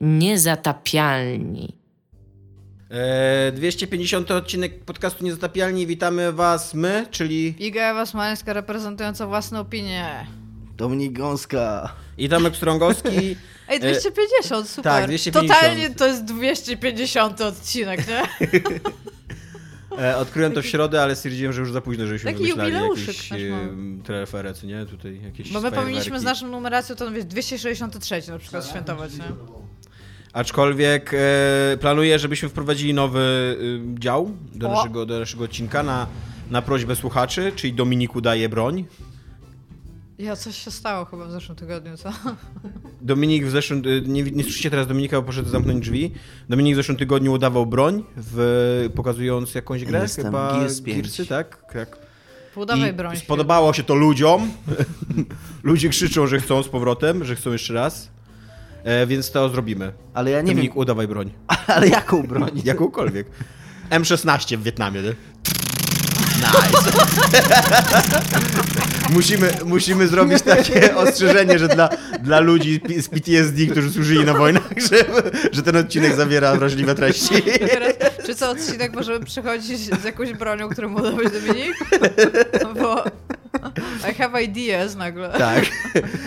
Niezatapialni. E, 250 odcinek podcastu Niezatapialni. Witamy Was my, czyli Iga Ewa Smoleńska reprezentująca własne opinie. Dominik Gąska. i Tomek Strągowski. Ej, 250, super. tak, 250. Totalnie to jest 250 odcinek, nie? E, odkryłem to w środę, ale stwierdziłem, że już za późno, żebyśmy Taki wymyślali jakieś e, co nie? Tutaj jakieś Bo my powinniśmy z naszą numeracją to wiesz, 263 na przykład świętować, nie? Aczkolwiek e, planuję, żebyśmy wprowadzili nowy e, dział do O! naszego, do naszego odcinka na, na prośbę słuchaczy, czyli Dominiku daje broń. Ja, coś się stało chyba w zeszłym tygodniu, co? Dominik w zeszłym... e, Nie, nie słyszycie teraz Dominika, bo poszedł zamknąć drzwi. Dominik w zeszłym tygodniu udawał broń, w, pokazując jakąś grę, Jestem chyba Gears 5. Gearsy, tak? tak. Półdawaj I broń. spodobało się to ludziom. Ludzie krzyczą, że chcą z powrotem, że chcą jeszcze raz. E, więc to zrobimy. Ale ja nie Dominik, wiem, udawaj broń. ale jaką broń? Jakąkolwiek. M16 w Wietnamie, nie? Nice. Musimy, musimy zrobić takie ostrzeżenie, że dla, dla ludzi z PTSD, którzy służyli na wojnach, że, że ten odcinek zawiera wrażliwe treści. Teraz, czy co odcinek możemy przechodzić z jakąś bronią, którą mu dałeś Dominik? Bo I have ideas nagle. Tak.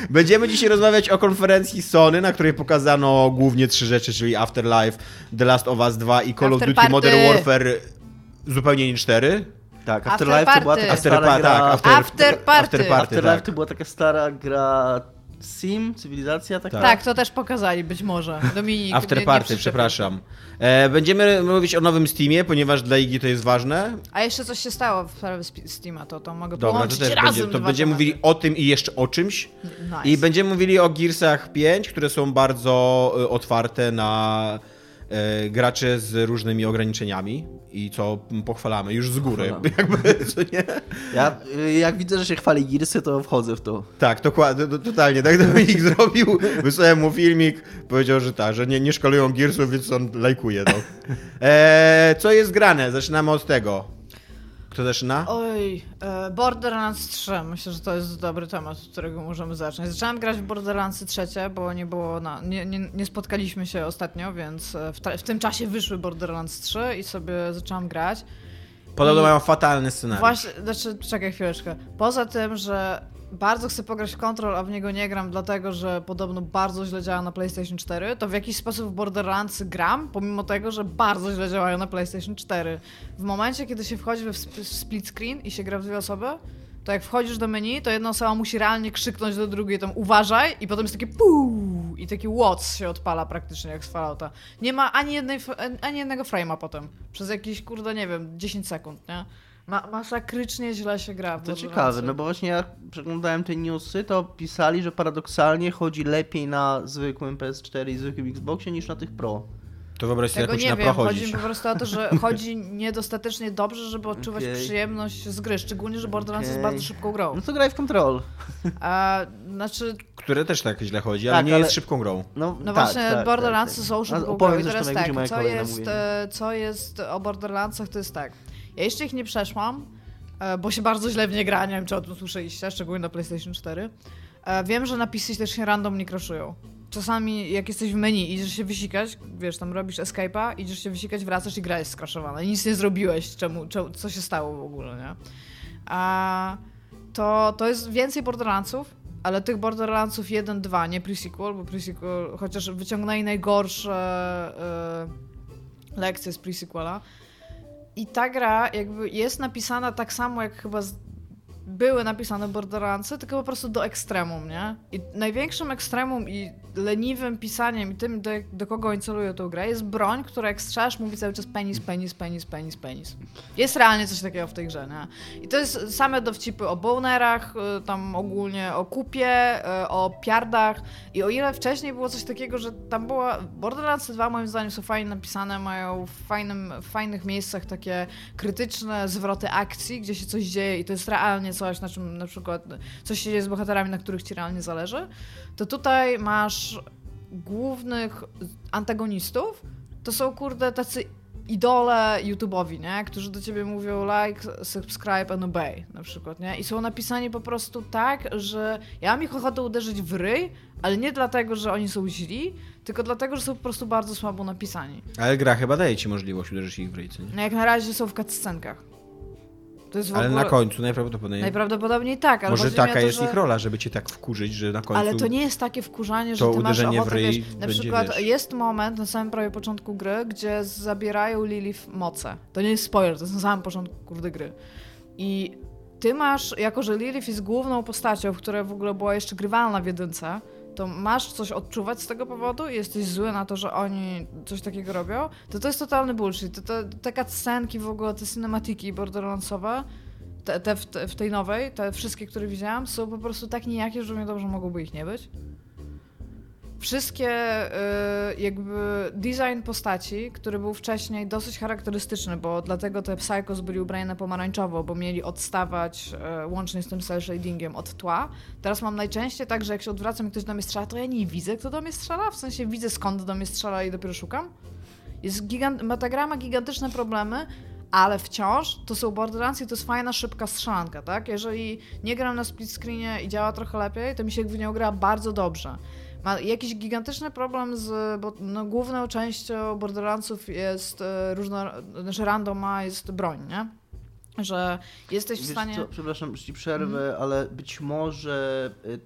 Będziemy dzisiaj rozmawiać o konferencji Sony, na której pokazano głównie trzy rzeczy, czyli Afterlife, The Last of Us 2 i Call of After Duty Party. Modern Warfare zupełnie nie 4. Tak, After Afterlife to była taka After, stara pa, gra... tak, after, After Party. After party Afterlife tak. to była taka stara gra Sim, cywilizacja taka. Tak, to też pokazali być może. Dominik. After nie Party, przepraszam. E, będziemy mówić o nowym Steamie, ponieważ dla Igi to jest ważne. A jeszcze coś się stało w sprawie Sp- Steama, to, to mogę Dobra, to połączyć też razem będzie, to będziemy tematy. mówili o tym i jeszcze o czymś. Nice. I będziemy mówili o Gearsach 5, które są bardzo e, otwarte na e, graczy z różnymi ograniczeniami i co pochwalamy już z góry. Pochwalamy. Jakby, co nie? Ja, y, jak widzę, że się chwali Gearsy, to wchodzę w to. Tak, dokładnie, to- totalnie. Tak Dominik zrobił, wysłałem mu filmik, powiedział, że tak, że nie, nie szkalują Gearsów, więc on lajkuje. No. E, co jest grane? Zaczynamy od tego. Kto zaczyna? Oj, e, Borderlands 3. Myślę, że to jest dobry temat, od którego możemy zacząć. Zaczęłam grać w Borderlandsy trzecie, bo nie było na, nie, nie, nie spotkaliśmy się ostatnio, więc e, w, ta, w tym czasie wyszły Borderlands 3 i sobie zaczęłam grać. Podobno I- mają fatalny scenariusz. Właśnie, znaczy, czekaj chwileczkę. Poza tym, że bardzo chcę pograć w Control, a w niego nie gram, dlatego że podobno bardzo źle działa na PlayStation 4, to w jakiś sposób w Borderlands gram, pomimo tego, że bardzo źle działają na PlayStation 4. W momencie, kiedy się wchodzi w split screen i się gra w dwie osoby, to jak wchodzisz do menu, to jedna osoba musi realnie krzyknąć do drugiej tam uważaj i potem jest takie puu i taki watts się odpala praktycznie jak z Fallouta. Nie ma ani, jednej, ani jednego frame'a potem. Przez jakieś, kurde, nie wiem, 10 sekund, nie? Ma, masakrycznie źle się gra. To ciekawe, no bo właśnie jak przeglądałem te newsy, to pisali, że paradoksalnie chodzi lepiej na zwykłym PS4 i zwykłym Xboxie niż na tych Pro. To wyobraź sobie, Tego jak nie na wiem, pro chodzi mi po prostu o to, że chodzi niedostatecznie dobrze, żeby odczuwać Okej. przyjemność z gry, szczególnie, że Borderlands jest Okej. bardzo szybką grą. No to graj w Control. A, znaczy, Które też tak źle chodzi, ale Tak, nie ale- jest szybką grą. No, no tak, właśnie tak, Borderlandsy tak, są tak. szybką grą Opowiem i teraz tak, co jest, e, co jest o Borderlandsach, to jest tak. Ja jeszcze ich nie przeszłam, e, bo się bardzo źle w nie gra, nie wiem czy o tym słyszeliście, szczególnie na PlayStation 4. E, Wiem, że na PC też się randomnie crashują. Czasami jak jesteś w menu, idziesz się wysikać, wiesz, tam robisz escape'a, idziesz się wysikać, wracasz i gra jest skraszowana nic nie zrobiłeś, czemu, czemu, co się stało w ogóle, nie? A to, to jest więcej Borderlandsów, ale tych Borderlandsów 1-2, nie pre-sequel, bo pre-sequel, chociaż wyciągnęli najgorsze y, lekcje z pre-sequela. I ta gra jakby jest napisana tak samo jak chyba były napisane Borderlandsy, tylko po prostu do ekstremum, nie? I największym ekstremum i leniwym pisaniem i tym, do, do kogo oni celują tą grę, jest broń, która jak strzelasz mówi cały czas penis, penis, penis, penis, penis. Jest realnie coś takiego w tej grze, nie? I to jest same dowcipy o bonerach, y, tam ogólnie o kupie, y, o piardach i o ile wcześniej było coś takiego, że tam była... Borderlands 2 moim zdaniem są fajnie napisane, mają w, fajnym, w fajnych miejscach takie krytyczne zwroty akcji, gdzie się coś dzieje i to jest realnie coś, na czym na przykład coś się dzieje z bohaterami, na których ci realnie zależy, to tutaj masz głównych antagonistów, to są kurde tacy idole YouTube'owi, nie? Którzy do ciebie mówią like, subscribe and obey na przykład, nie? I są napisani po prostu tak, że ja mam ich ochotę uderzyć w ryj, ale nie dlatego, że oni są źli, tylko dlatego, że są po prostu bardzo słabo napisani. Ale gra chyba daje ci możliwość uderzyć ich w ryj, co nie? No jak na razie są w cutscenkach. Ale ogóle... na końcu najprawdopodobniej... Najprawdopodobniej tak, ale Może taka to, jest że... ich rola, żeby cię tak wkurzyć, że na końcu... Ale to nie jest takie wkurzanie, że ty masz uderzenie w ochotę, ryj wiesz, na będzie, przykład wiesz. jest moment na samym prawie początku gry, gdzie zabierają Lilith moce. To nie jest spoiler, to jest na samym początku kurde gry. I ty masz, jako że Lilith jest główną postacią, która w ogóle była jeszcze grywalna w jedynce, to masz coś odczuwać z tego powodu i jesteś zły na to, że oni coś takiego robią, to to jest totalny bullshit. Te, te, te cutscenki w ogóle, te cinematiki borderlandsowe, te, te, w, te w tej nowej, te wszystkie, które widziałam, są po prostu tak nijakie, że mnie dobrze mogłoby ich nie być. Wszystkie y, jakby design postaci, który był wcześniej dosyć charakterystyczny, bo dlatego te Psychos byli ubrani na pomarańczowo, bo mieli odstawać y, łącznie z tym cel shadingiem od tła. Teraz mam najczęściej tak, że jak się odwracam i ktoś do mnie strzela, to ja nie widzę, kto do mnie strzela, w sensie widzę skąd do mnie strzela i dopiero szukam. Jest gigant, ma ta gra ma gigantyczne problemy, ale wciąż to są Borderlands i to jest fajna, szybka strzelanka, tak? Jeżeli nie gram na split screenie i działa trochę lepiej, to mi się w nią gra bardzo dobrze. Ma jakiś gigantyczny problem z, bo no, główną częścią Borderlandsów jest e, różno, znaczy randoma jest broń, nie? Że jesteś w Wiesz stanie... Co, przepraszam, że ci przerwę, Mhm. ale być może y,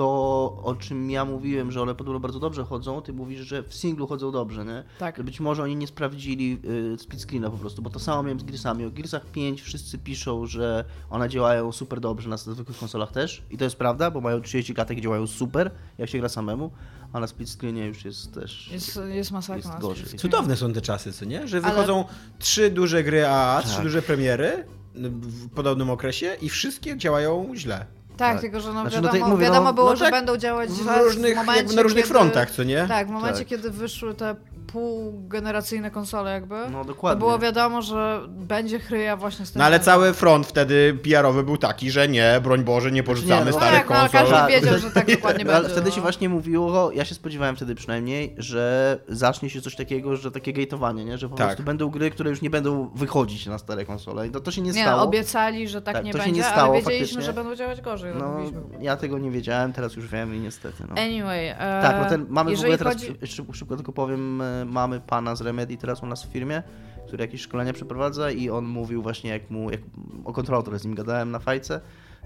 to, o czym ja mówiłem, że one podobno bardzo dobrze chodzą, ty mówisz, że w singlu chodzą dobrze, nie? Tak. Że być może oni nie sprawdzili y, split screena po prostu, bo to samo miałem z Gearsami. O Gearsach 5 wszyscy piszą, że one działają super dobrze na zwykłych konsolach też i to jest prawda, bo mają 30 klatek i działają super, jak się gra samemu, a na split screenie już jest też... Jest, jest masakra. Jest gorzej. Cudowne są te czasy, co nie? Że Ale- wychodzą trzy duże gry AAA, trzy Tak. duże premiery w podobnym okresie i wszystkie działają źle. Tak, Tak. tylko że no Znaczy, no wiadomo, tak mówię, wiadomo no- było, no że tak, będą działać W różnych, momencie, na różnych kiedy... frontach, co nie? Tak, w momencie, Tak. kiedy wyszły te półgeneracyjne konsole jakby, No to dokładnie. było wiadomo, że będzie chryja właśnie z tym. No ale cały front wtedy PR-owy był taki, że nie, broń Boże, nie porzucamy no no starych tak, no, ale konsol. każdy Tak. wiedział, że tak dokładnie No, ale będzie. wtedy no. się właśnie mówiło, ja się spodziewałem wtedy przynajmniej, że zacznie się coś takiego, że takie gateowanie, nie? że po Tak. prostu będą gry, które już nie będą wychodzić na stare konsole. I to, to się nie, Nie, stało. no, obiecali, że tak, Tak, nie to się będzie, nie stało ale wiedzieliśmy, faktycznie. że będą działać gorzej. No. No, ja tego nie wiedziałem, teraz już wiem i niestety. No. Anyway, e, Tak, no ten, mamy w jeżeli ogóle teraz, chodzi... szybko, szybko tylko powiem, e, mamy pana z Remedy teraz u nas w firmie, który jakieś szkolenia przeprowadza i on mówił właśnie jak mu, jak, o kontrolator z nim gadałem na fajce,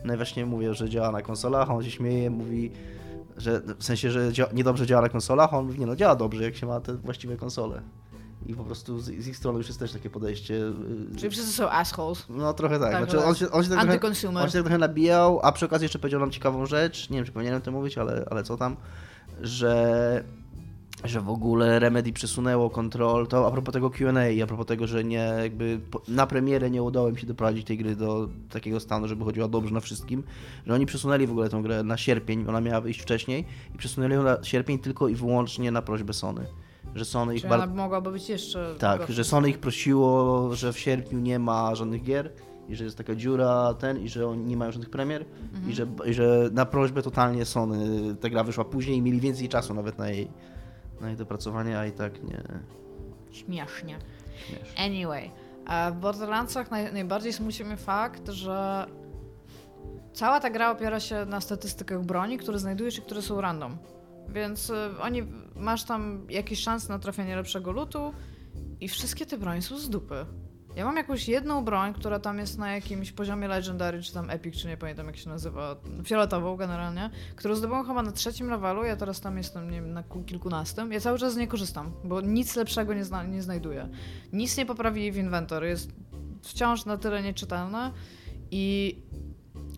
no i właśnie mówię, że działa na konsolach, on się śmieje, mówi, że w sensie, że dzia niedobrze działa na konsolach, on mówi, nie no działa dobrze, jak się ma te właściwe konsole. I po prostu z, z ich strony już jest też takie podejście. y, Czyli wszyscy są assholes. No trochę tak. Tak, znaczy, no on, się, on, się tak trochę, on się tak trochę nabijał, a przy okazji jeszcze powiedział nam ciekawą rzecz, nie wiem czy powinienem to mówić, ale, ale co tam, że, że w ogóle Remedy przesunęło kontrol, to a propos tego Q&A a propos tego, że nie jakby na premierę nie udało im się doprowadzić tej gry do takiego stanu, żeby chodziła dobrze na wszystkim, że oni przesunęli w ogóle tę grę na sierpień, ona miała wyjść wcześniej i przesunęli ją na sierpień tylko i wyłącznie na prośbę Sony. Że Sony ich Czyli bardzo... ona mogłaby być jeszcze Tak, gorsza. że Sony ich prosiło, że w sierpniu nie ma żadnych gier i że jest taka dziura ten i że oni nie mają żadnych premier Mhm. i, że, i że na prośbę totalnie Sony ta gra wyszła później i mieli więcej czasu nawet na jej, na jej dopracowanie, a i tak nie. Śmiesznie. Śmieszne. Anyway, e, w Borderlandsach naj, najbardziej smuci mnie fakt, że cała ta gra opiera się na statystykach broni, które znajdujesz i które są random. Więc y, oni, masz tam jakieś szanse na trafienie lepszego lutu i wszystkie te bronie są z dupy. Ja mam jakąś jedną broń, która tam jest na jakimś poziomie Legendary, czy tam Epic, czy nie pamiętam jak się nazywa, fioletową generalnie, którą zdobyłam chyba na trzecim levelu, ja teraz tam jestem nie wiem, na ku- kilkunastym. Ja cały czas z niej korzystam, bo nic lepszego nie, zna, nie znajduję. Nic nie poprawili w inwentory, jest wciąż na tyle nieczytelne i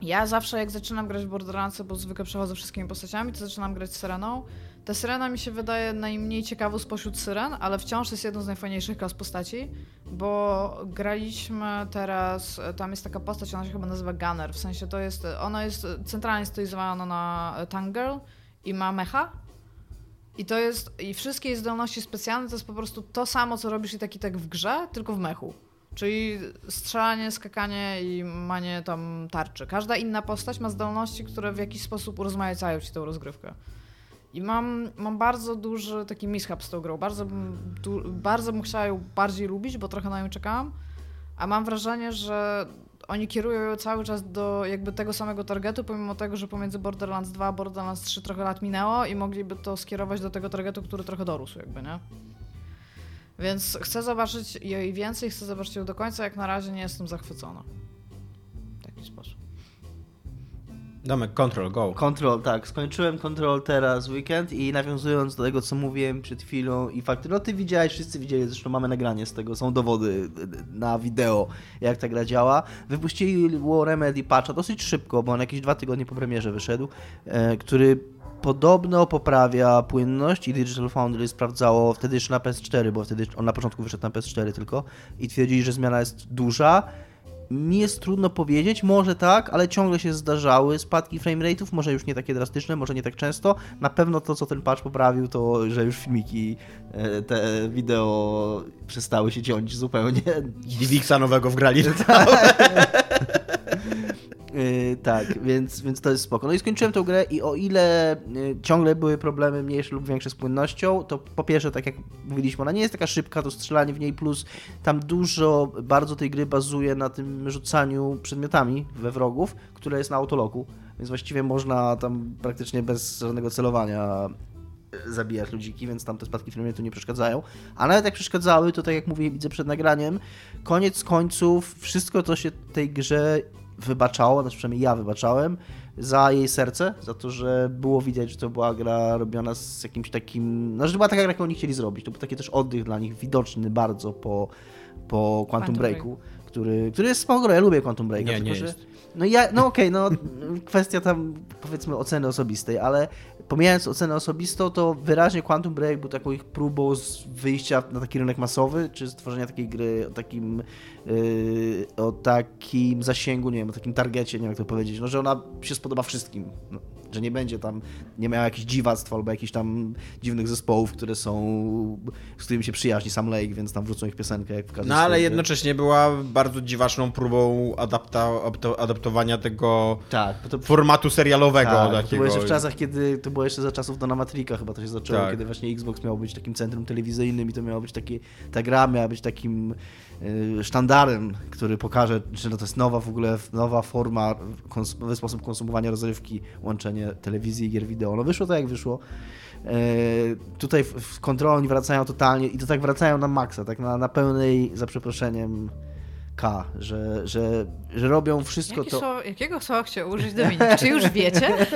ja zawsze jak zaczynam grać w Borderlandsy, bo zwykle przechodzę wszystkimi postaciami, to zaczynam grać Syreną. Ta Syrena mi się wydaje najmniej ciekawą spośród Syren, ale wciąż jest jedną z najfajniejszych klas postaci, bo graliśmy teraz, tam jest taka postać, ona się chyba nazywa Gunner, w sensie to jest, ona jest centralnie stylizowana na Tank Girl i ma mecha. I to jest, i wszystkie jej zdolności specjalne to jest po prostu to samo, co robisz i taki tak w grze, tylko w mechu. Czyli strzelanie, skakanie i manie tam tarczy. Każda inna postać ma zdolności, które w jakiś sposób urozmaicają ci tą rozgrywkę. I mam, mam bardzo duży taki mishap z tą grą. Bardzo du, bardzo bym chciała ją bardziej lubić, bo trochę na nią czekałam. A mam wrażenie, że oni kierują ją cały czas do jakby tego samego targetu, pomimo tego, że pomiędzy Borderlands 2 a Borderlands 3 trochę lat minęło i mogliby to skierować do tego targetu, który trochę dorósł jakby, nie? Więc chcę zobaczyć jej więcej, chcę zobaczyć ją do końca, jak na razie nie jestem zachwycona. W taki sposób. Domek, control, go. Control, tak. Skończyłem Control teraz weekend i nawiązując do tego, co mówiłem przed chwilą i fakty, no ty widziałeś, wszyscy widzieli, zresztą mamy nagranie z tego, są dowody na wideo, jak ta gra działa. Wypuścili War Remedy patcha dosyć szybko, bo on jakieś dwa tygodnie po premierze wyszedł, e, który podobno poprawia płynność i Digital Foundry sprawdzało wtedy jeszcze na PS4, bo wtedy on na początku wyszedł na PS4 tylko i twierdzili, że zmiana jest duża. Mi jest trudno powiedzieć, może tak, ale ciągle się zdarzały spadki framerate'ów, może już nie takie drastyczne, może nie tak często. Na pewno to, co ten patch poprawił, to, że już filmiki, e, te wideo przestały się ciąć zupełnie. DivXa nowego wgrali. Yy, tak, więc, więc to jest spoko. No i skończyłem tę grę i o ile yy, ciągle były problemy mniejsze lub większe z płynnością, to po pierwsze, tak jak mówiliśmy, ona nie jest taka szybka, to strzelanie w niej plus tam dużo bardzo tej gry bazuje na tym rzucaniu przedmiotami we wrogów, które jest na autoloku, więc właściwie można tam praktycznie bez żadnego celowania yy, zabijać ludziki, więc tam te spadki filmu tu nie przeszkadzają. A nawet jak przeszkadzały, to tak jak mówię, widzę przed nagraniem, koniec końców wszystko to się tej grze wybaczało, znaczy przynajmniej ja wybaczałem, za jej serce, za to, że było widać, że to była gra robiona z jakimś takim, no że była taka gra, jaką oni chcieli zrobić. To był taki też oddech dla nich widoczny bardzo po, po Quantum, Quantum Breaku, który, który jest spoko, ja lubię Quantum Breaka. Nie, tylko, nie że, jest. No ja, no okej, no kwestia tam powiedzmy oceny osobistej, ale pomijając ocenę osobistą, to wyraźnie Quantum Break był taką ich próbą wyjścia na taki rynek masowy, czy stworzenia takiej gry o takim yy, o takim zasięgu, nie wiem, o takim targecie, nie wiem jak to powiedzieć, no że ona się spodoba wszystkim. No, że nie będzie tam, nie miała jakichś dziwactw albo jakichś tam dziwnych zespołów, które są, z którymi się przyjaźni Sam Lake, więc tam wrzucą ich piosenkę jak w każdym No ale swojej- jednocześnie była bardzo dziwaczną próbą adapta, adapto- adaptowania tego Tak, to formatu serialowego. Tak, to było jeszcze w czasach, kiedy to było jeszcze za czasów Dona Matrika chyba to się zaczęło, Tak. kiedy właśnie Xbox miał być takim centrum telewizyjnym i to miało być takie, ta gra miała być takim sztandarem, który pokaże, że to jest nowa w ogóle, nowa forma, nowy sposób konsumowania rozrywki, łączenie telewizji i gier wideo. No wyszło tak jak wyszło. E, tutaj w, oni wracają totalnie i to tak wracają na maksa, tak na, na pełnej, za przeproszeniem, K, że, że, że robią wszystko Jakie to... słowo, jakiego słowa chciał użyć Dominik? Czy już wiecie?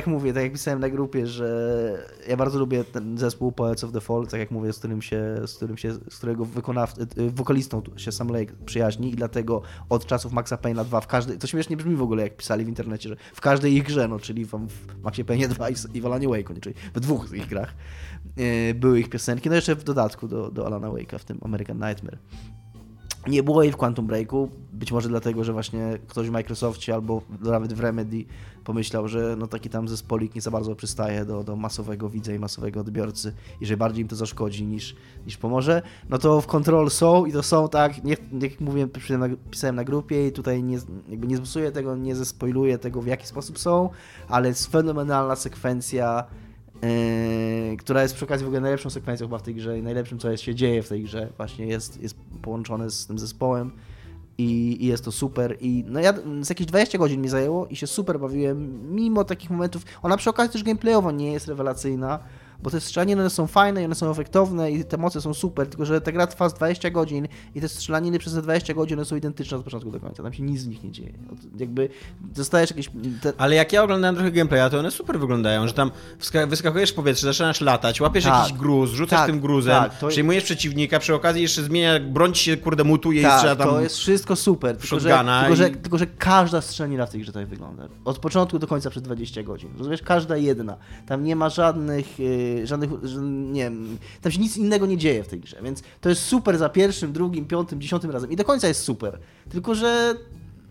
Jak mówię, tak jak pisałem na grupie, że ja bardzo lubię ten zespół Poets of the Fall, tak jak mówię, z którym się, z którym się, z którego wykonaw, yy, wokalistą się Sam Lake przyjaźni i dlatego od czasów Maxa Payne'a 2 w każdej, to śmiesznie brzmi w ogóle jak pisali w internecie, że w każdej ich grze, no czyli w, w Maxie Payne 2 i, w Alanie Wake'u, czyli w dwóch z ich grach yy, były ich piosenki, no jeszcze w dodatku do, do Alana Wake'a, w tym American Nightmare. Nie było jej w Quantum Breaku, być może dlatego, że właśnie ktoś w Microsoftie albo nawet w Remedy pomyślał, że no taki tam zespolik nie za bardzo przystaje do, do masowego widza i masowego odbiorcy i że bardziej im to zaszkodzi niż, niż pomoże, no to w Control są i to są tak, nie, jak mówiłem, pisałem na, grupie i tutaj nie, jakby nie zbusuję tego, nie zespoiluję tego w jaki sposób są, ale jest fenomenalna sekwencja Yy, która jest przy okazji w ogóle najlepszą sekwencją chyba w tej grze i najlepszym, co jest, się dzieje w tej grze. Właśnie jest, jest połączone z tym zespołem i, i jest to super. I no ja z jakieś 20 godzin mi zajęło i się super bawiłem, mimo takich momentów. Ona przy okazji też gameplayowo nie jest rewelacyjna, bo te strzelaniny one są fajne i one są efektowne i te moce są super, tylko że ta gra trwa z 20 godzin i te strzelaniny przez te 20 godzin one są identyczne od początku do końca. Tam się nic z nich nie dzieje. Jakby dostajesz jakieś... Te, Ale jak ja oglądałem trochę gameplaya, to one super wyglądają, że tam wyskakujesz w powietrze, zaczynasz latać, łapiesz Tak. jakiś gruz, rzucasz Tak, tym gruzem, tak, to- przejmujesz przeciwnika, przy okazji jeszcze zmienia, broń się kurde mutuje i tak, strzela tam... to jest wszystko super, tylko że, tylko, że, i- tylko że każda strzelanina w tej grze tak wygląda. Od początku do końca przez 20 godzin. Rozumiesz? Każda jedna. Tam nie ma żadnych, yy, żadnych, nie wiem, tam się nic innego nie dzieje w tej grze, więc to jest super za pierwszym, drugim, piątym, dziesiątym razem i do końca jest super. Tylko, że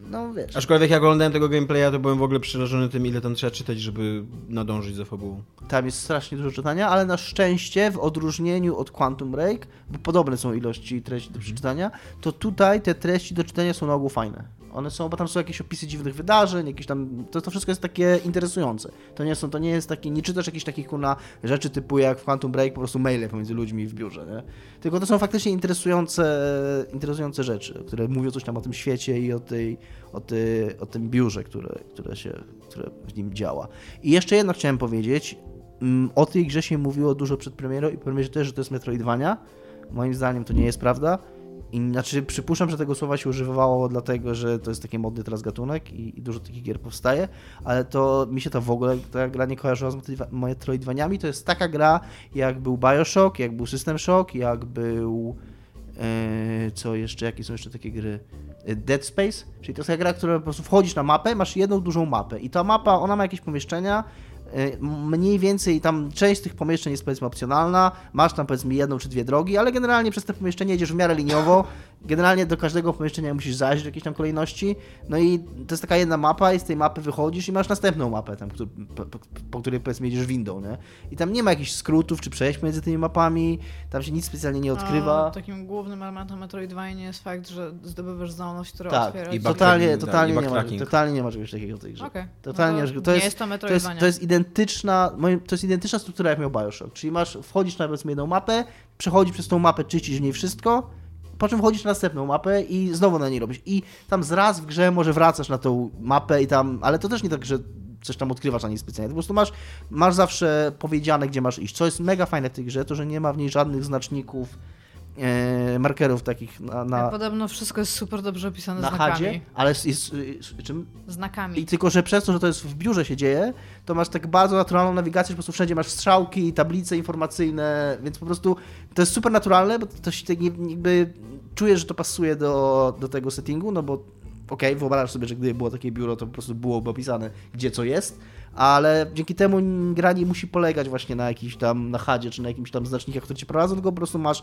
no wiesz. Aczkolwiek jak oglądałem tego gameplaya, to byłem w ogóle przerażony tym, ile tam trzeba czytać, żeby nadążyć za fabułą. Tam jest strasznie dużo czytania, ale na szczęście w odróżnieniu od Quantum Break, bo podobne są ilości treści do przeczytania, to tutaj te treści do czytania są na ogół fajne. One są, bo tam są jakieś opisy dziwnych wydarzeń, jakieś tam, to, to wszystko jest takie interesujące. To nie są, to nie jest takie, nie czytasz jakichś takich kurna rzeczy typu jak w Quantum Break, po prostu maile pomiędzy ludźmi w biurze, nie? Tylko to są faktycznie interesujące, interesujące rzeczy, które mówią coś tam o tym świecie i o tej, o, o tym biurze, które, które się, które w nim działa. I jeszcze jedno chciałem powiedzieć, mm, o tej grze się mówiło dużo przed premierą i premierze też, że to jest Metroidvania. Moim zdaniem to nie jest prawda. I znaczy przypuszczam, że tego słowa się używało dlatego, że to jest taki modny teraz gatunek i, i dużo takich gier powstaje, ale to mi się to w ogóle ta gra nie kojarzyła z Metroidva- Metroidvaniami. To jest taka gra, jak był Bioshock, jak był System Shock, jak był e, co jeszcze, jakie są jeszcze takie gry? E, Dead Space, czyli to jest taka gra, która po prostu wchodzisz na mapę, masz jedną dużą mapę i ta mapa, ona ma jakieś pomieszczenia, mniej więcej tam część tych pomieszczeń jest powiedzmy opcjonalna, masz tam powiedzmy jedną czy dwie drogi, ale generalnie przez te pomieszczenie jedziesz w miarę liniowo, generalnie do każdego pomieszczenia musisz zajść w jakiejś tam kolejności, no i to jest taka jedna mapa i z tej mapy wychodzisz i masz następną mapę tam, po, po, po której powiedzmy jedziesz windą, nie? I tam nie ma jakichś skrótów czy przejść między tymi mapami, tam się nic specjalnie nie odkrywa. A, takim głównym elementem Metroidvania jest fakt, że zdobywasz zdolność, która Tak, otwiera i back- totalnie, totalnie, tak, i nie ma, totalnie nie ma czegoś takiego w tej grze. Okej. Totalnie, No że to to nie jest, jest to to jest, Metroidvania. to jest identyczna, to jest identyczna struktura jak miał Bioshock, czyli masz, wchodzisz na powiedzmy jedną mapę, przechodzisz przez tą mapę, czyścisz w niej wszystko, po czym wchodzisz na następną mapę i znowu na niej robisz. I tam zraz w grze może wracasz na tą mapę i tam, ale to też nie tak, że coś tam odkrywasz ani specjalnie. Po prostu masz, masz zawsze powiedziane, gdzie masz iść. Co jest mega fajne w tej grze, to że nie ma w niej żadnych znaczników, markerów takich na, na, Podobno wszystko jest super dobrze opisane na znakami. hadzie, ale jest, jest, jest czym? Znakami. I tylko, że przez to, że to jest w biurze się dzieje, to masz tak bardzo naturalną nawigację, po prostu wszędzie masz strzałki, tablice informacyjne, więc po prostu to jest super naturalne, bo to się tak nie- jakby czujesz, że to pasuje do, do tego settingu, no bo okej, wyobrażasz sobie, że gdyby było takie biuro, to po prostu byłoby opisane, gdzie co jest, ale dzięki temu gra nie musi polegać właśnie na jakiś tam, na hadzie, czy na jakimś tam znacznikach, które cię prowadzą, tylko po prostu masz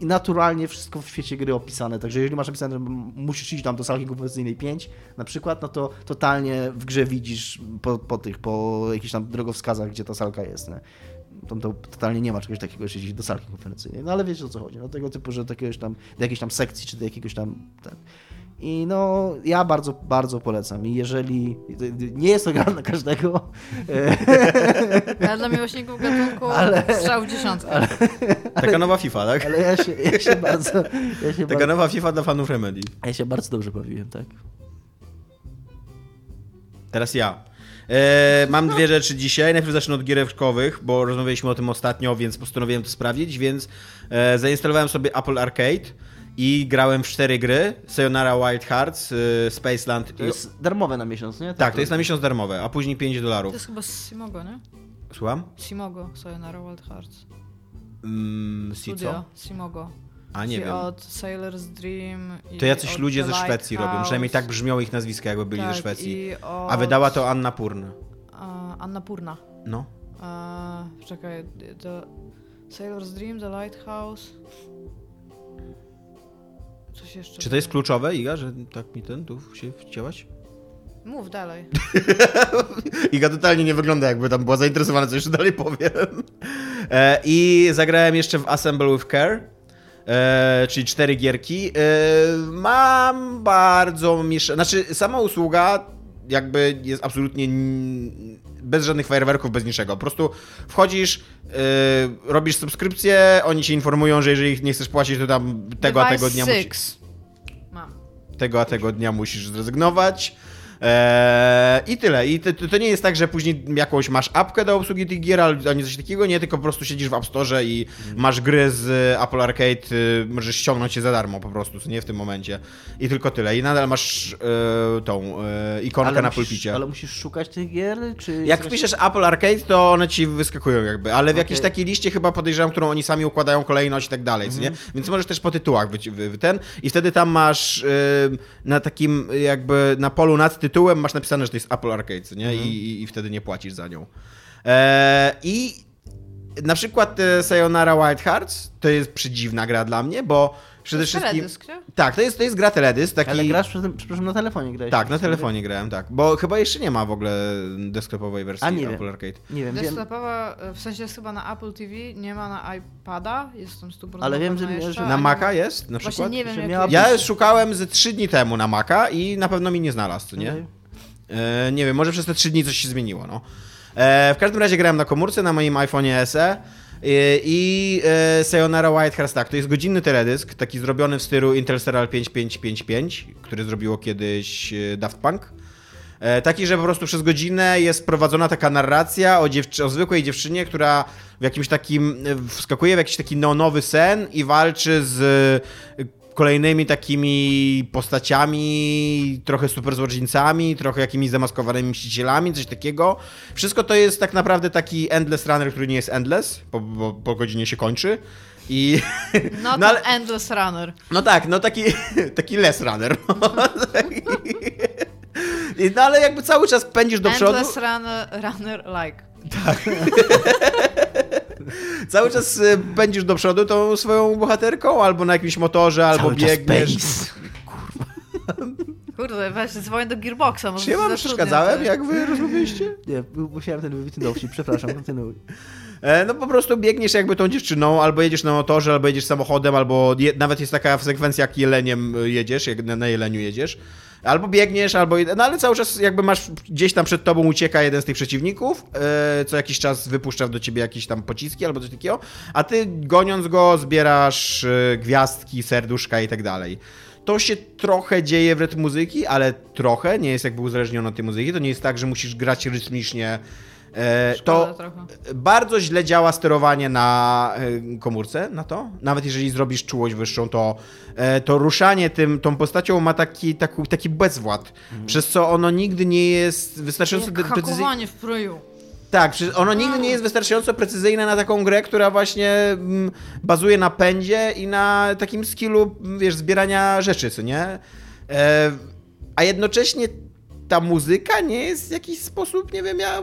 naturalnie wszystko w świecie gry opisane. Także jeżeli masz napisane, że musisz iść tam do salki konwersyjnej 5 na przykład, no to totalnie w grze widzisz po, po tych, po jakichś tam drogowskazach, gdzie ta salka jest. Nie? Tam to totalnie nie ma czegoś takiego, że iść do salki konferencyjnej. No ale wiecie o co chodzi. No tego typu, że do, tam, do jakiejś tam sekcji, czy do jakiegoś tam... Ten. I no, ja bardzo, bardzo polecam. I jeżeli... Nie jest to gra dla każdego, Ale dla miłośników gatunku Ale- strzał w dziesiątkę. Taka nowa FIFA, tak? ale ja się, ja się bardzo... Ja się Taka bardzo, nowa FIFA dla fanów Remedy. ja się bardzo dobrze bawiłem, tak? Teraz ja. E, mam dwie rzeczy dzisiaj. Najpierw zacznę od giereczkowych, bo rozmawialiśmy o tym ostatnio, więc postanowiłem to sprawdzić, więc e, zainstalowałem sobie Apple Arcade i grałem w cztery gry. Sayonara Wild Hearts, e, Spaceland To i... jest darmowe na miesiąc, nie? Tak, to jest na miesiąc darmowe, a później 5 To dolarów. jest chyba z Simogo, nie? Słucham? Simogo, Sayonara Wild Hearts. Mm, Studio? Simogo. A nie wiem. Od Sailor's Dream i To jacyś od ludzie ze Szwecji robią, przynajmniej tak brzmią ich nazwiska, jakby byli tak, ze Szwecji. Od, A wydała to Anna Purna. a, Anna Purna. No. A, czekaj, The Sailor's Dream, The Lighthouse. Coś jeszcze. Czy to jest kluczowe, Iga, że tak mi ten tu się wcięłaś? Mów dalej. Iga totalnie nie wygląda jakby tam była zainteresowana, co jeszcze dalej powiem. E, I zagrałem jeszcze w Assemble with Care, e, czyli cztery gierki. E, mam bardzo mieszane... Znaczy, sama usługa jakby jest absolutnie bez żadnych fajerwerków, bez niczego. Po prostu wchodzisz, e, robisz subskrypcję, oni ci informują, że jeżeli nie chcesz płacić, to tam tego a tego dnia musisz tego a tego dnia musisz zrezygnować. Eee, I tyle. I to, to nie jest tak, że później jakąś masz apkę do obsługi tych gier, ale ani coś takiego, nie, tylko po prostu siedzisz w App Store i masz gry z Apple Arcade, y, możesz ściągnąć je za darmo po prostu, nie w tym momencie. I tylko tyle. I nadal masz e, tą e, ikonkę na musisz, pulpicie. ale musisz szukać tych gier? Czy Jak wpiszesz Apple Arcade, to one ci wyskakują jakby, ale w jakiejś Okej. takiej liście chyba podejrzewam, którą oni sami układają kolejność i tak dalej, co nie? Mhm. Więc możesz też po tytułach wy ten i wtedy tam masz y, na takim jakby na polu nad tytułem masz napisane, że to jest Apple Arcade, nie? Mhm. I, i, I wtedy nie płacisz za nią. E, I na przykład e, Sayonara Wild Hearts to jest przedziwna gra dla mnie, bo Przede wszystkim... Teledysk, nie? Tak, to jest, to jest gra teledysk, taki... Ale grasz, przepraszam, na telefonie grałeś. Tak, na telefonie grałem, tak. Bo chyba jeszcze nie ma w ogóle desktopowej wersji A, nie wiem. Apple Arcade. Nie wiem, wiem. Desktopowa, w sensie jest chyba na Apple TV, nie ma na iPada, jestem 100% Ale wiem, że- jeszcze, że Na Maca ma- jest na Właśnie przykład? nie wiem, jak Ja szukałem ze trzy dni temu na Maca i na pewno mi nie znalazł, nie? Okej. E, nie wiem, może przez te trzy dni coś się zmieniło, no. E, w każdym razie grałem na komórce, na moim iPhone'ie SE i e, Sayonara White Hearts, tak, to jest godzinny teledysk, taki zrobiony w stylu Interstellar 5555, który zrobiło kiedyś e, Daft Punk. E, Taki, że po prostu przez godzinę jest prowadzona taka narracja o, o zwykłej dziewczynie, która w jakimś takim, e, wskakuje w jakiś taki neonowy sen i walczy z e, kolejnymi takimi postaciami, trochę super złoczyńcami, trochę jakimiś zamaskowanymi mścicielami, coś takiego. Wszystko to jest tak naprawdę taki endless runner, który nie jest endless, bo, bo po godzinie się kończy. I No to No ale- Endless Runner. no tak, no taki, taki less runner. No ale jakby cały czas pędzisz do przodu. Endless Runner, runner like. Cały czas y, pędzisz do przodu tą swoją bohaterką, albo na jakimś motorze, albo Cały czas biegniesz. pace. Kurde, weź dzwoń do Gearboxa. może Czy ja wam przeszkadzałem, jak wy rozmawialiście? Nie, musiałem ten wybitny dowcip, przepraszam, kontynuuj. E, No po prostu biegniesz jakby tą dziewczyną, albo jedziesz na motorze, albo jedziesz samochodem, albo je, nawet jest taka sekwencja, jak jeleniem jedziesz, jak na, na jeleniu jedziesz. Albo biegniesz, albo... No ale cały czas jakby masz gdzieś tam przed tobą ucieka jeden z tych przeciwników, e, co jakiś czas wypuszcza do ciebie jakieś tam pociski albo coś takiego, a ty goniąc go zbierasz e, gwiazdki, serduszka i tak dalej. To się trochę dzieje w rytm muzyki, ale trochę, nie jest jakby uzależnione od tej muzyki. To nie jest tak, że musisz grać rytmicznie. E, to trochę. bardzo źle działa sterowanie na e, komórce, na to. Nawet jeżeli zrobisz czułość wyższą, to, e, to ruszanie tym, tą postacią ma taki, taki, taki bezwład, przez co ono nigdy nie jest wystarczająco precyzyjne. w proju. Tak, ono nigdy nie jest wystarczająco precyzyjne na taką grę, która właśnie mm, bazuje na pędzie i na takim skillu, wiesz, zbierania rzeczy, co nie? E, a jednocześnie ta muzyka nie jest w jakiś sposób, nie wiem, ja...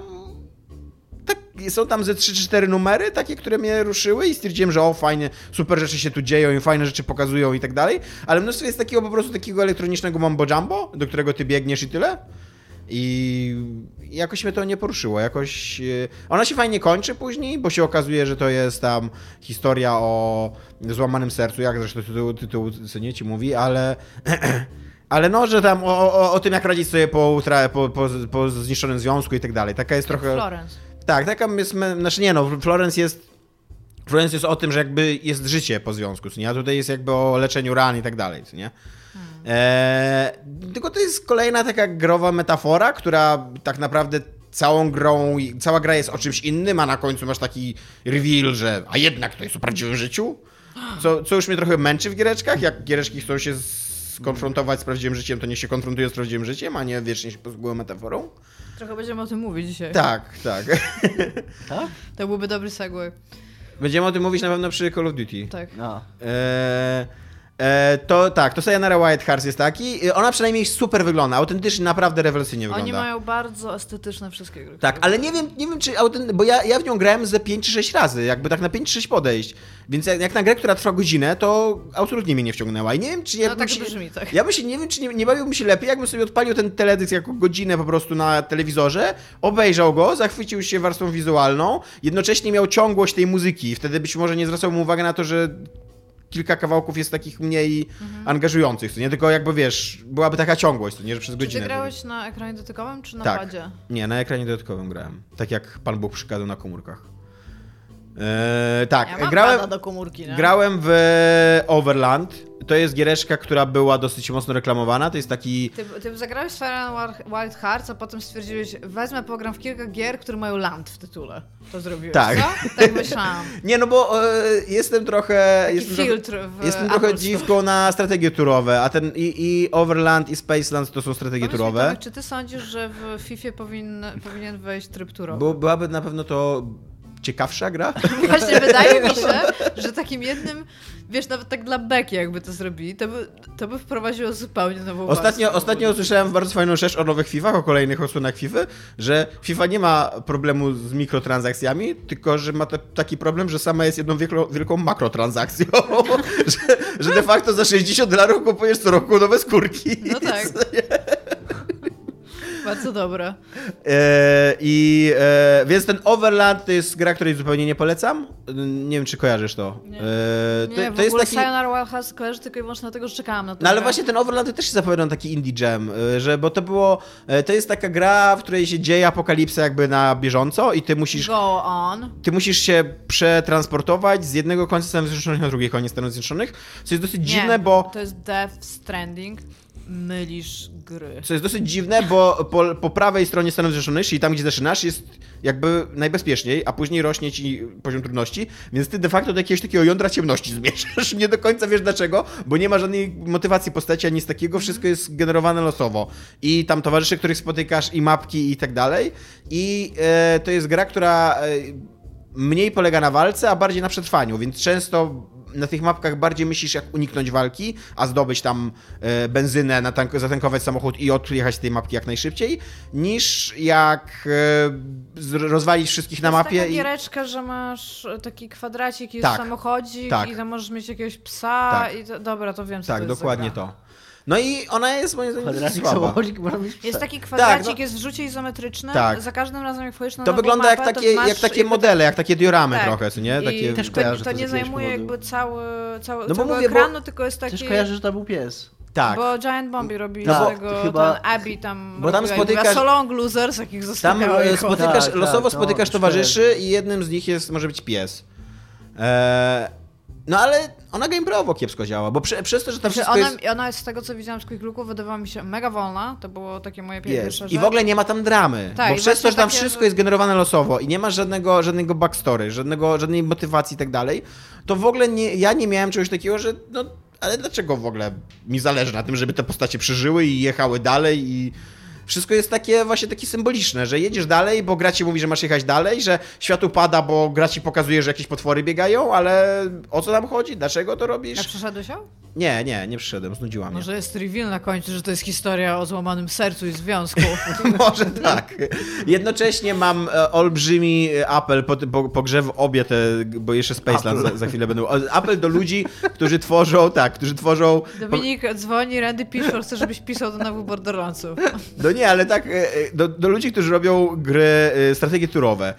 Tak, są tam ze 3-4 numery, takie, które mnie ruszyły i stwierdziłem, że o, fajnie, super rzeczy się tu dzieją i fajne rzeczy pokazują i tak dalej, ale mnóstwo jest takiego po prostu takiego elektronicznego mambo jumbo, do którego ty biegniesz i tyle. I jakoś mnie to nie poruszyło. Jakoś. e, Ona się fajnie kończy później, bo się okazuje, że to jest tam historia o złamanym sercu, jak zresztą tytuł, tytuł co nie ci mówi, ale. Ale no, że tam o, o, o tym, jak radzić sobie po, po, po, po zniszczonym związku i tak dalej. Taka jest trochę. Florence. Tak, taka jest. Znaczy nie no, Florence jest. Florence jest o tym, że jakby jest życie po związku, nie? A tutaj jest jakby o leczeniu ran i tak dalej, nie? Eee, tylko to jest kolejna taka growa metafora, która tak naprawdę całą grą, cała gra jest o czymś innym, a na końcu masz taki reveal, że a jednak to jest o prawdziwym życiu, co, co już mnie trochę męczy w giereczkach, jak giereczki chcą się skonfrontować z prawdziwym życiem, to niech się konfrontują z prawdziwym życiem, a nie wiecznie się posługują metaforą. Trochę będziemy o tym mówić dzisiaj. Tak, tak. Tak? To byłby dobry segue. Będziemy o tym mówić na pewno przy Call of Duty. Tak. No. E, to tak, to Sayonara Hearts jest taki. I Ona przynajmniej super wygląda, autentycznie naprawdę rewelacyjnie wygląda. Oni mają bardzo estetyczne wszystkie gry. Tak, ale nie wiem, nie wiem czy autent... bo ja, ja w nią grałem ze 5 czy 6 razy, jakby tak na 5 czy 6 podejść. Więc jak, jak na grę, która trwa godzinę, to absolutnie mnie nie wciągnęła. I nie wiem, czy No jakbym tak się... brzmi, tak. Ja bym się, nie wiem, czy nie, nie bawiłbym się lepiej, jakbym sobie odpalił ten teledysk jako godzinę po prostu na telewizorze, obejrzał go, zachwycił się warstwą wizualną, jednocześnie miał ciągłość tej muzyki. Wtedy być może nie zwracałbym uwagi na to, że kilka kawałków jest takich mniej angażujących, co nie? Tylko jakby, wiesz, byłaby taka ciągłość, co nie? Że przez Czy godzinę... ty grałeś na ekranie dotykowym, czy na Tak. padzie? Nie, na ekranie dodatkowym grałem. Tak jak Pan Bóg przykazał na komórkach. Eee, tak, Ja mam grałem, do komórki, nie? grałem w Overland. To jest giereczka, która była dosyć mocno reklamowana. To jest taki... Ty, ty zagrałeś w Fire and Wild Hearts, a potem stwierdziłeś, wezmę, pogram w kilka gier, które mają land w tytule. To zrobiłeś, Tak. co? Tak myślałam. Nie, no bo e, jestem trochę... Taki Jestem trochę, filtr w jestem trochę dziwką na strategie turowe, a ten i, i Overland i Spaceland to są strategie mi, turowe. Tomek, czy ty sądzisz, że w FIFA powinien, powinien wejść tryb turowy? Bo byłaby na pewno to ciekawsza gra. Właśnie wydaje mi się, że takim jednym, wiesz, nawet tak dla beki jakby to zrobili, to by, to by wprowadziło zupełnie nową Ostatnio, ostatnio usłyszałem bardzo fajną rzecz o nowych FIFAch, o kolejnych odsłonach FIFA, że FIFA nie ma problemu z mikrotransakcjami, tylko że ma te, taki problem, że sama jest jedną wielką, wielką makrotransakcją. że, że de facto za 60 dolarów kupujesz co roku nowe skórki. No tak. Bardzo dobre. E, I e, więc ten Overland to jest gra, której zupełnie nie polecam. Nie wiem, czy kojarzysz to. Nie. E, Nie, to, w to jest ogóle taki. Sayonara Wild Hearts kojarzę tylko i wyłącznie dlatego, że czekałam na to. No ale właśnie ten Overland też się zapowiadał na taki indie jam, że bo to było, to jest taka gra, w której się dzieje apokalipsa jakby na bieżąco i ty musisz, Go on. ty musisz się przetransportować z jednego końca Stanów Zjednoczonych na drugi koniec Stanów Zjednoczonych, co jest dosyć Nie, dziwne, bo to jest Death Stranding. Mylisz gry. co jest dosyć dziwne, bo po, po prawej stronie Stanów Zjednoczonych, czyli tam, gdzie zaczynasz, jest jakby najbezpieczniej, a później rośnie ci poziom trudności, więc ty de facto do jakiegoś takiego jądra ciemności zmierzasz. Nie do końca wiesz dlaczego, bo nie ma żadnej motywacji postaci ani nic takiego, wszystko jest generowane losowo. I tam towarzysze, których spotykasz, i mapki, i tak dalej. I e, to jest gra, która e, mniej polega na walce, a bardziej na przetrwaniu, więc często na tych mapkach bardziej myślisz, jak uniknąć walki, a zdobyć tam e, benzynę, natank- zatankować samochód i odjechać z tej mapki jak najszybciej, niż jak e, rozwalić wszystkich na To jest mapie. taka I... że masz taki kwadracik, jest Tak, samochodzik tak. i tam możesz mieć jakiegoś psa Tak. i to, dobra, to wiem, co Tak, to jest dokładnie to. No i ona jest moim zdaniem dosyć Kwadracik słaba. Jest taki kwadracik, no- jest w rzucie izometrycznym. Tak. Za każdym razem, jak wchodzisz na To wygląda jak mapę, takie, to masz jak takie modele, jak takie dioramy Tak. trochę, co nie? I Takie... też to, kojarzę to to z nie zajmuje powodu. jakby cały, cały, No bo całego mówię, bo- ekranu, tylko jest taki... Też kojarzę, że to był pies. Tak. Bo Giant Bombi robi No z bo tego, chyba- ten Abby tam Bo tam spotykasz- spotykasz... So long losers, jakich Tam e, spotykasz, Tak, losowo tak, no, spotykasz to towarzyszy i jednym z nich jest, może być pies. Eee, no ale ona gameplayowo kiepsko działa, bo prze, przez to, że tam Znaczy, wszystko ona, jest... ona jest z tego, co widziałam z Quick Looku, wydawała mi się mega wolna. To było takie moje pierwsze rzecz. I w ogóle nie ma tam dramy. Tak, bo przez to, że tam takie, wszystko jest generowane losowo i nie ma żadnego, żadnego backstory, żadnego, żadnej motywacji i tak dalej, to w ogóle nie, ja nie miałem czegoś takiego, że no, ale dlaczego w ogóle mi zależy na tym, żeby te postacie przeżyły i jechały dalej i wszystko jest takie właśnie takie symboliczne, że jedziesz dalej, bo gra ci mówi, że masz jechać dalej, że świat upada, bo gra ci pokazuje, że jakieś potwory biegają, ale o co tam chodzi? Dlaczego to A robisz? przeszedłeś ją? Nie, nie, nie przyszedłem, znudziła mnie. Może jest reveal na końcu, że to jest historia o złamanym sercu i związku. Może tak. Jednocześnie mam e, olbrzymi apel po, po, po grze w obie te, bo jeszcze Spaceland za, za chwilę będą. Apel do ludzi, którzy tworzą, tak, którzy tworzą. Dominik dzwoni, Randy pisze, chce, żebyś pisał do nowych Borderlandsów. No nie, ale tak, e, e, do, do ludzi, którzy robią gry e, strategie turowe.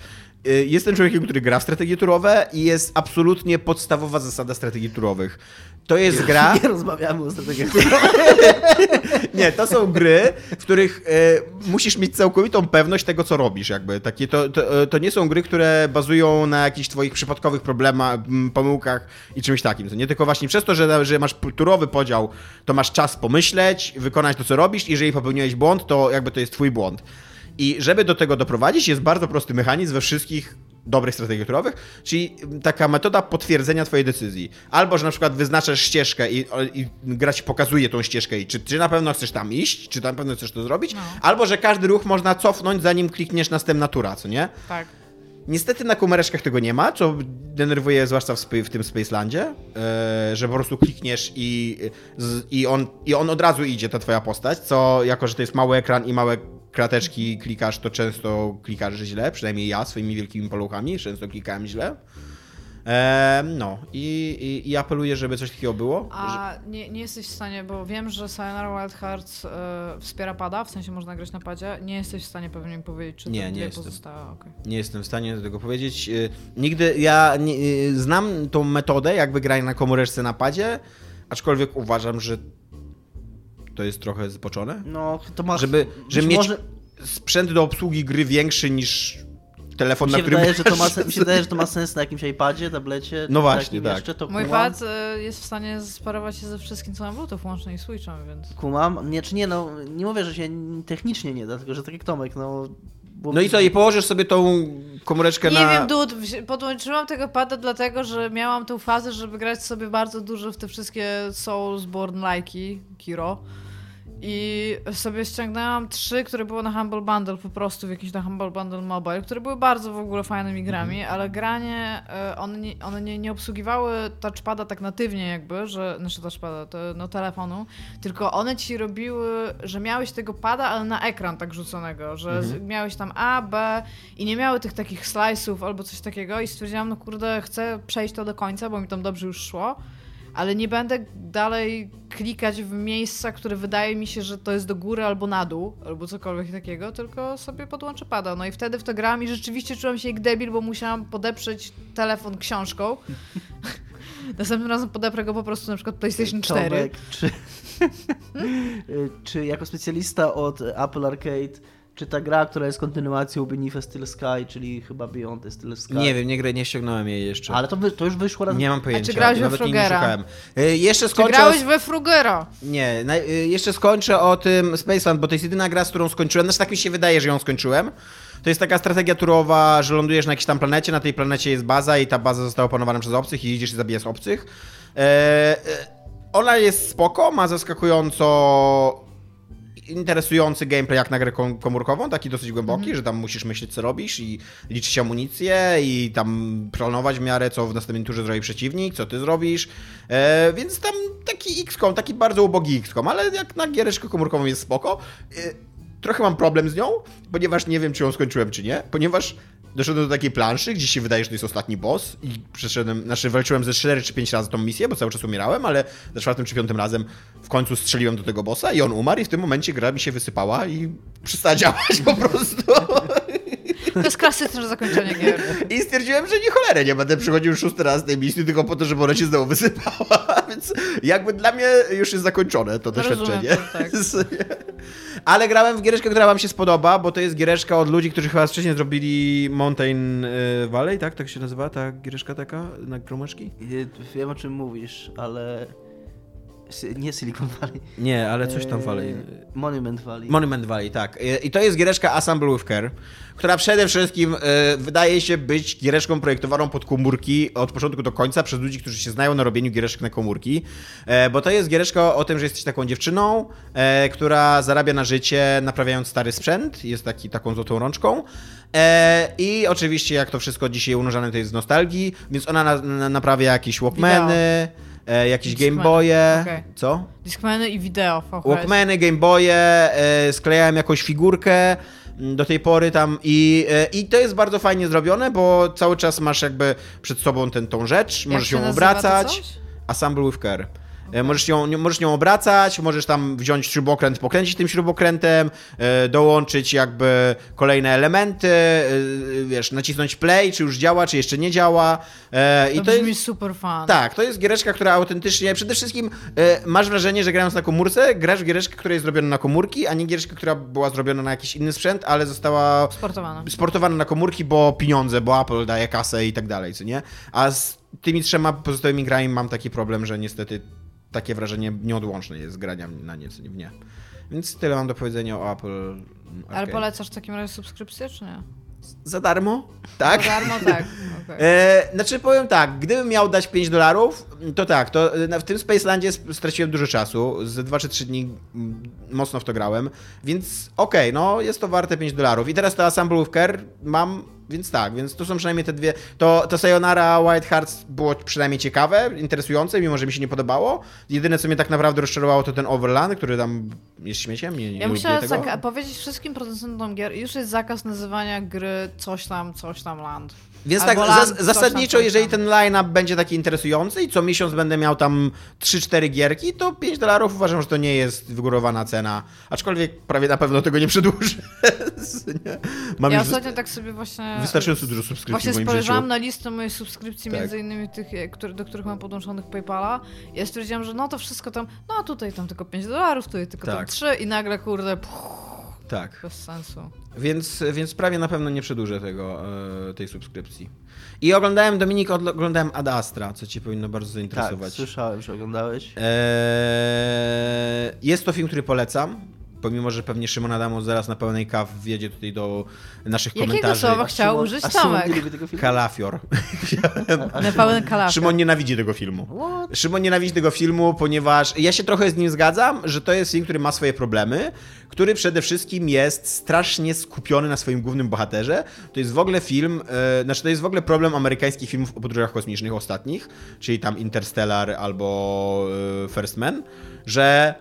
Jestem człowiekiem, który gra w strategie turowe i jest absolutnie podstawowa zasada strategii turowych. To jest gra. Nie rozmawiamy o strategiach. Nie, to są gry, w których e, musisz mieć całkowitą pewność tego, co robisz. Jakby. Takie, to, to, to nie są gry, które bazują na jakichś twoich przypadkowych problemach, pomyłkach i czymś takim. To nie tylko właśnie przez to, że, że masz turowy podział, to masz czas pomyśleć, wykonać to, co robisz. Jeżeli popełniłeś błąd, to jakby to jest twój błąd. I żeby do tego doprowadzić, jest bardzo prosty mechanizm we wszystkich dobrych strategiach turowych, czyli taka metoda potwierdzenia twojej decyzji. Albo, że na przykład wyznaczasz ścieżkę i, i gra ci pokazuje tą ścieżkę i czy, czy na pewno chcesz tam iść, czy na pewno chcesz to zrobić, No. albo, że każdy ruch można cofnąć, zanim klikniesz następna tura, co nie? Tak. Niestety na kumereczkach tego nie ma, co denerwuje zwłaszcza w, w tym Spacelandzie, e, że po prostu klikniesz i, z, i, on, i on od razu idzie, ta twoja postać, co jako, że to jest mały ekran i małe krateczki klikasz, to często klikasz źle, przynajmniej ja swoimi wielkimi paluchami często klikałem źle. E, no i, i, i apeluję, żeby coś takiego było. A nie, nie jesteś w stanie, bo wiem, że Sayonara Wild Hearts e, wspiera pada, w sensie można grać na padzie. Nie jesteś w stanie pewnie mi powiedzieć, czy Nie, to nie jestem. pozostałe. okej. Nie jestem w stanie do tego powiedzieć. Y, Nigdy ja nie, y, znam tą metodę, jak wygrać na komóreczce na padzie, aczkolwiek uważam, że to jest trochę zboczone. No, to masz... Żeby, żeby mieć może- sprzęt do obsługi gry większy niż telefon, Mi na którym wydaje, że to ma, sen- mi się wydaje, że to ma sens na jakimś iPadzie, tablecie. No właśnie, tak. Jeszcze, to Mój kumam, pad e, jest w stanie sparować się ze wszystkim, co mam Bluetooth, łącznie i Switchem, więc... Kumam. Nie, czy nie, no, nie mówię, że się technicznie nie da, tylko że tak jak Tomek, no... Bo... No i co, i położysz sobie tą komóreczkę Nie na... wiem, Dud, podłączyłam tego pada dlatego, że miałam tą fazę, żeby grać sobie bardzo dużo w te wszystkie Soulsborne like'i, Kiro. I sobie ściągnęłam trzy, które były na Humble Bundle po prostu, w jakimś na Humble Bundle Mobile, które były bardzo w ogóle fajnymi grami, ale granie, e, one, nie, one nie, nie obsługiwały touchpada tak natywnie jakby, że, znaczy touchpada, to, no telefonu, tylko one ci robiły, że miałeś tego pada, ale na ekran tak rzuconego, że z, miałeś tam A, B i nie miały tych takich slice'ów albo coś takiego i stwierdziłam, no kurde, chcę przejść to do końca, bo mi tam dobrze już szło ale nie będę dalej klikać w miejsca, które wydaje mi się, że to jest do góry albo na dół, albo cokolwiek takiego, tylko sobie podłączę pada. No i wtedy w to grałam i rzeczywiście czułam się jak debil, bo musiałam podeprzeć telefon książką. Następnym razem podeprę go po prostu na przykład PlayStation 4. Tomek, czy, czy jako specjalista od Apple Arcade, czy ta gra, która jest kontynuacją Beneath a Steel Sky, czyli chyba Beyond a Steel Sky? Nie wiem, nie, grę, nie ściągnąłem jej jeszcze. Ale to, wy, to już wyszło raz. Nie mam pojęcia. czy grałeś we nawet jej nie. Y, Jeszcze Czy skończę... grałeś we Frugera? Nie, na, y, jeszcze skończę o tym Spaceland, bo to jest jedyna gra, z którą skończyłem. Znaczy tak mi się wydaje, że ją skończyłem. To jest taka strategia turowa, że lądujesz na jakiejś tam planecie, na tej planecie jest baza i ta baza została opanowana przez obcych i idziesz i zabijasz obcych. E, ona jest spoko, ma zaskakująco interesujący gameplay jak na grę kom- komórkową, taki dosyć głęboki, że tam musisz myśleć co robisz i liczyć amunicję i tam planować w miarę co w następnym turze zrobi przeciwnik, co ty zrobisz, e, więc tam taki XCOM, taki bardzo ubogi XCOM, ale jak na giereczkę komórkową jest spoko. E, trochę mam problem z nią, ponieważ nie wiem czy ją skończyłem czy nie, ponieważ doszedłem do takiej planszy, gdzie się wydaje, że to jest ostatni boss i przeszedłem, znaczy walczyłem ze 4 czy 5 razy tą misję, bo cały czas umierałem, ale za czwartym czy piątym razem w końcu strzeliłem do tego bossa i on umarł i w tym momencie gra mi się wysypała i przestała działać po prostu. To jest klasyczne zakończenie gier. I stwierdziłem, że nie cholerę, nie będę przychodził szósty raz tej misji tylko po to, żeby ona się znowu wysypała, więc jakby dla mnie już jest zakończone to doświadczenie. to, tak. Ale grałem w giereczkę, która wam się spodoba, bo to jest giereczka od ludzi, którzy chyba wcześniej zrobili Mountain y, Valley, tak? Tak się nazywa ta giereczka taka na gromeczki? Y, Wiem o czym mówisz, ale. Nie Silicon Valley. Nie, ale coś tam Valley. Monument Valley. Monument Valley, tak. Y, I to jest giereczka Assemble with Care, która przede wszystkim y, wydaje się być giereczką projektowaną pod komórki od początku do końca przez ludzi, którzy się znają na robieniu giereczek na komórki. E, bo to jest giereczka o tym, że jesteś taką dziewczyną, e, która zarabia na życie naprawiając stary sprzęt. Jest taki, taką złotą rączką. E, I oczywiście, jak to wszystko dzisiaj unurzane to jest z nostalgii, więc ona na, na, naprawia jakieś Walkmany, e, jakieś Game Boye. okej. Co? Discmany i wideo. Walkmany, Game Boye, e, sklejałem jakąś figurkę mm, do tej pory tam i, e, i to jest bardzo fajnie zrobione, bo cały czas masz jakby przed sobą ten, tą rzecz, Jak możesz ją obracać. Assemble with care. E, Możesz, ją, możesz nią obracać, możesz tam wziąć śrubokręt, pokręcić tym śrubokrętem, e, dołączyć jakby kolejne elementy, e, wiesz, nacisnąć play, czy już działa, czy jeszcze nie działa. I To to brzmi jest, super fan. tak, to jest giereczka, która autentycznie, przede wszystkim masz wrażenie, że grając na komórce, grasz w giereczkę, która jest zrobiona na komórki, a nie giereczkę, która była zrobiona na jakiś inny sprzęt, ale została Sportowana. sportowana na komórki, bo pieniądze, bo Apple daje kasę i tak dalej, co nie? A z tymi trzema pozostałymi grami mam taki problem, że niestety takie wrażenie nieodłączne jest z grania na nie, w nie. Więc tyle mam do powiedzenia o Apple. Ale polecasz w takim razie subskrypcję, czy nie? Za darmo? Tak? Za darmo, tak. okej. E, znaczy powiem tak, gdybym miał dać 5 dolarów, to tak, to e, w tym Spacelandzie sp- straciłem dużo czasu, z 2 czy 3 dni mm, mocno w to grałem, więc okej, no jest to warte 5 dolarów. I teraz to Assemble with Care mam, więc tak, więc to są przynajmniej te dwie, to, to Sayonara White Hearts było przynajmniej ciekawe, interesujące, mimo że mi się nie podobało. Jedyne co mnie tak naprawdę rozczarowało to ten Overland, który tam jest śmieciem, nie, nie Ja tego. zaka- powiedzieć wszystkim producentom gier, już jest zakaz nazywania gry coś tam, coś tam land. Więc Albo tak, land, zas- zasadniczo, tam, jeżeli ten line-up będzie taki interesujący i co miesiąc będę miał tam 3-4 gierki, to 5 dolarów uważam, że to nie jest wygórowana cena. Aczkolwiek prawie na pewno tego nie przedłużę. Mam ja ostatnio tak sobie właśnie... wystarczająco dużo subskrypcji Właśnie w moim spojrzałam życiu. na listę moich subskrypcji, Tak. między innymi tych, e, które, do których mam podłączonych PayPala. I ja stwierdziłam, że no to wszystko tam, no tutaj tam tylko 5 dolarów, tutaj tylko tam Tak. 3 i nagle kurde, puh, Tak, bez sensu. więc, więc prawie na pewno nie przedłużę tego, e, tej subskrypcji. I oglądałem, Dominik, oglądałem Ad Astra, co cię powinno bardzo Tak, zainteresować. słyszałem, że oglądałeś. Eee, jest to film, który polecam. Pomimo, że pewnie Szymon Adamo zaraz na pełnej kaw wjedzie tutaj do naszych Jakiego komentarzy. słowa chciał Szymon- użyć Tomek? Kalafior. Na pełen kalafior. Szymon nienawidzi tego filmu. What? Szymon nienawidzi tego filmu, ponieważ ja się trochę z nim zgadzam, że to jest film, który ma swoje problemy, który przede wszystkim jest strasznie skupiony na swoim głównym bohaterze. To jest w ogóle film, e, znaczy to jest w ogóle problem amerykańskich filmów o podróżach kosmicznych ostatnich, czyli tam Interstellar albo e, First Man, że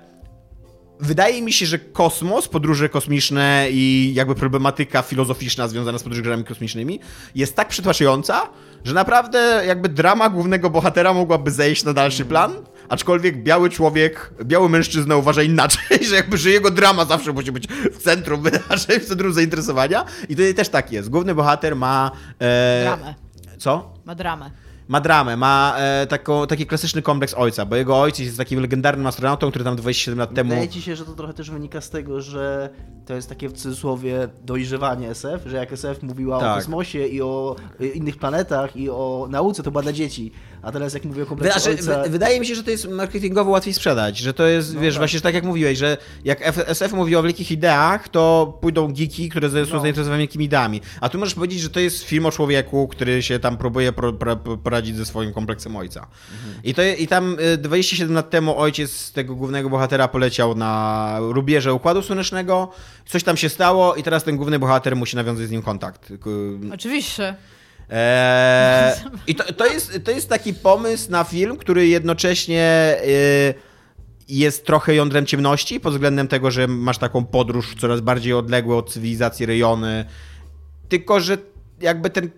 Wydaje mi się, że kosmos, podróże kosmiczne i jakby problematyka filozoficzna związana z podróżami kosmicznymi jest tak przytłaczająca, że naprawdę jakby drama głównego bohatera mogłaby zejść na dalszy plan, aczkolwiek biały człowiek, biały mężczyzna uważa inaczej, że jakby, że jego drama zawsze musi być w centrum wydarzeń, w centrum zainteresowania i tutaj też tak jest. Główny bohater ma... E, Dramę. Co? Ma dramę. Ma dramę, ma e, taką, taki klasyczny kompleks ojca, bo jego ojciec jest takim legendarnym astronautą, który tam 27 lat temu... Wydaje ci się, że to trochę też wynika z tego, że to jest takie w cudzysłowie dojrzewanie SF, że jak SF mówiła Tak. o kosmosie i o y, innych planetach i o nauce, to była dla dzieci, a teraz jak mówię o kompleksie Znaczy, ojca... wy- wydaje mi się, że to jest marketingowo łatwiej sprzedać, że to jest, wiesz, tak. właśnie że tak jak mówiłeś, że jak SF mówi o wielkich ideach, to pójdą geeki, które są No. zainteresowane wielkimi ideami. A tu możesz powiedzieć, że to jest film o człowieku, który się tam próbuje pro, pro, poradzić ze swoim kompleksem ojca. I, to, I tam y, 27 lat temu ojciec tego głównego bohatera poleciał na rubieże Układu Słonecznego, coś tam się stało i teraz ten główny bohater musi nawiązać z nim kontakt. Oczywiście. Eee, I to, to, jest, to jest taki pomysł na film, który jednocześnie e, jest trochę jądrem ciemności, pod względem tego, że masz taką podróż coraz bardziej odległe od cywilizacji rejony. Tylko, że jakby ten.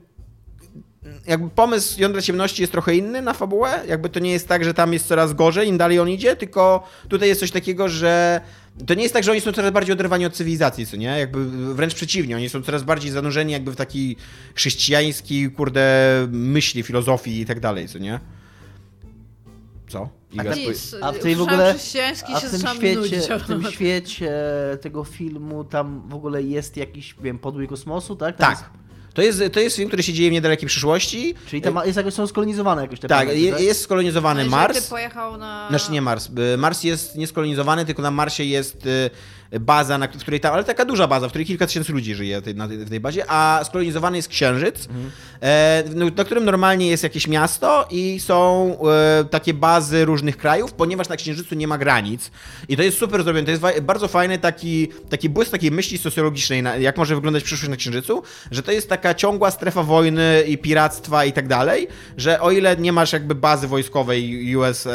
Jakby pomysł jądra ciemności jest trochę inny na fabułę. Jakby to nie jest tak, że tam jest coraz gorzej, im dalej on idzie, tylko tutaj jest coś takiego, że to nie jest tak, że oni są coraz bardziej oderwani od cywilizacji, co nie? Jakby wręcz przeciwnie, oni są coraz bardziej zanurzeni jakby w taki chrześcijański, kurde, myśli, filozofii i tak dalej, co nie? Co? Iga, tak, spój- Nic. A w tej w ogóle- chrześcijański A w tym, świecie, w tym świecie tego filmu tam w ogóle jest jakiś, wiem, podłój kosmosu, tak? Tam tak. To jest, to jest film, który się dzieje w niedalekiej przyszłości. Czyli tam jest jakoś, są skolonizowane jakoś te Tak, planety, je, jest skolonizowany Mars. ty pojechał na... Znaczy nie Mars. Y, Mars jest nieskolonizowany, tylko na Marsie jest y, baza, na, której tam, ale taka duża baza, w której kilka tysięcy ludzi żyje tej, na, w tej bazie, a skolonizowany jest Księżyc, e, no, na którym normalnie jest jakieś miasto i są e, takie bazy różnych krajów, ponieważ na Księżycu nie ma granic. I to jest super zrobione. To jest bardzo fajny taki, taki błysk takiej myśli socjologicznej, jak może wyglądać przyszłość na Księżycu, że to jest taka ciągła strefa wojny i piractwa i tak dalej, że o ile nie masz jakby bazy wojskowej US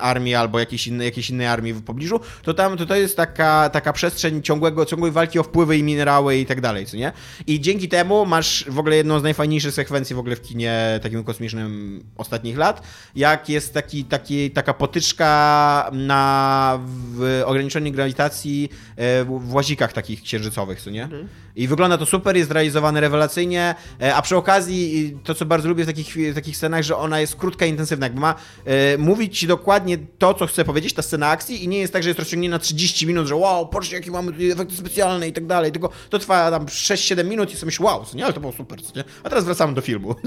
Army albo jakiejś innej, jakiejś innej armii w pobliżu, to tam to, to jest taka, taka przestrzeń ciągłego, ciągłej walki o wpływy i minerały i tak dalej, co nie? I dzięki temu masz w ogóle jedną z najfajniejszych sekwencji w ogóle w kinie takim kosmicznym ostatnich lat, jak jest taki, taki, taka potyczka na w ograniczonej grawitacji e, w łazikach takich księżycowych, co nie? I wygląda to super, jest zrealizowane rewelacyjnie, e, a przy okazji to, co bardzo lubię w takich, w takich scenach, że ona jest krótka i intensywna, jakby ma e, mówić ci dokładnie to, co chce powiedzieć, ta scena akcji i nie jest tak, że jest rozciągnięta na 30 minut, że wow, patrzcie, jakie mamy tutaj efekty specjalne i tak dalej, tylko to trwa tam 6-7 minut i sobie myślisz, wow, co nie, ale to było super, co nie? A teraz wracamy do filmu.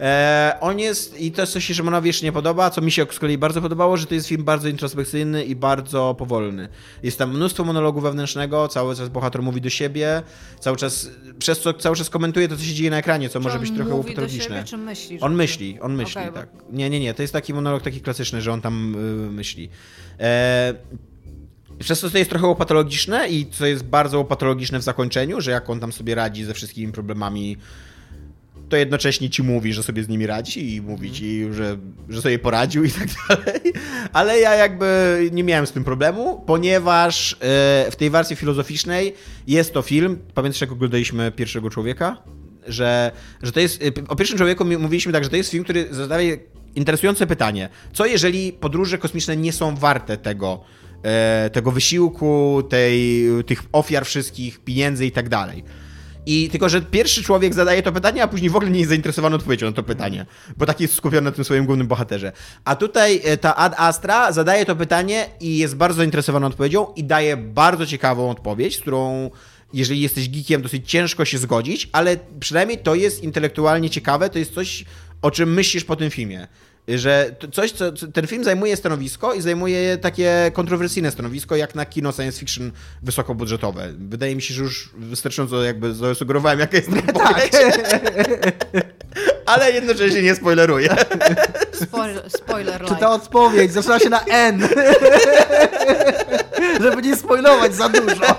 E, on jest, i to jest coś, co Szymonowi jeszcze nie podoba, co mi się z kolei bardzo podobało, że to jest film bardzo introspekcyjny i bardzo powolny. Jest tam mnóstwo monologu wewnętrznego, cały czas bohater mówi do siebie, cały czas, przez co cały czas komentuje to, co się dzieje na ekranie, co Czy może on być trochę siebie, czy myśli? On że- myśli, on myśli, Okej, bo- tak. Nie, nie, nie, to jest taki monolog taki klasyczny, że on tam y, myśli. E, przez to to jest trochę łopatologiczne i co jest bardzo łopatologiczne w zakończeniu, że jak on tam sobie radzi ze wszystkimi problemami, to jednocześnie ci mówi, że sobie z nimi radzi i mówi ci, że, że sobie poradził i tak dalej. Ale ja jakby nie miałem z tym problemu, ponieważ e, w tej wersji filozoficznej jest to film, pamiętasz jak oglądaliśmy Pierwszego Człowieka? Że, że to jest, e, o Pierwszym Człowieku mówiliśmy tak, że to jest film, który zadaje interesujące pytanie. Co jeżeli podróże kosmiczne nie są warte tego, e, tego wysiłku, tej, tych ofiar wszystkich, pieniędzy i tak dalej? I tylko, że pierwszy człowiek zadaje to pytanie, a później w ogóle nie jest zainteresowany odpowiedzią na to pytanie, bo taki jest skupiony na tym swoim głównym bohaterze. A tutaj e, ta Ad Astra zadaje to pytanie i jest bardzo zainteresowana odpowiedzią i daje bardzo ciekawą odpowiedź, z którą jeżeli jesteś geekiem, dosyć ciężko się zgodzić, ale przynajmniej to jest intelektualnie ciekawe, to jest coś, o czym myślisz po tym filmie. Że coś, co, ten film zajmuje stanowisko i zajmuje takie kontrowersyjne stanowisko, jak na kino science fiction wysokobudżetowe. Wydaje mi się, że już wystarczająco jakby zasugerowałem, jaka jest odpowiedź. Ale jednocześnie nie spoileruję. Spoiler, spoiler Czy ta odpowiedź zaczyna się na N? Żeby nie spoilować za dużo.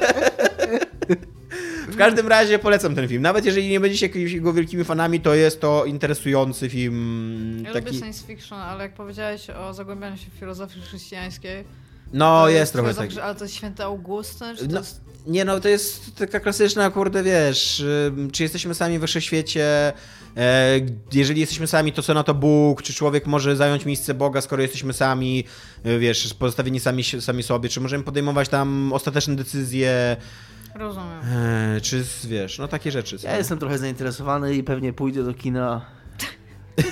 W każdym razie polecam ten film. Nawet jeżeli nie będziecie jakimiś jego wielkimi fanami, to jest to interesujący film. Ja Taki... lubię science fiction, ale jak powiedziałeś o zagłębianiu się w filozofii chrześcijańskiej, No, to jest trochę tak. Ale to jest święty Augustyn, czy to No, jest... nie no, to jest taka klasyczna, kurde, wiesz, czy jesteśmy sami we wszechświecie, e, jeżeli jesteśmy sami, to co na to Bóg, czy człowiek może zająć miejsce Boga, skoro jesteśmy sami, e, wiesz, pozostawieni sami, sami sobie, czy możemy podejmować tam ostateczne decyzje, Rozumiem. e, czy, wiesz, no takie rzeczy. Ja jestem trochę zainteresowany i pewnie pójdę do kina.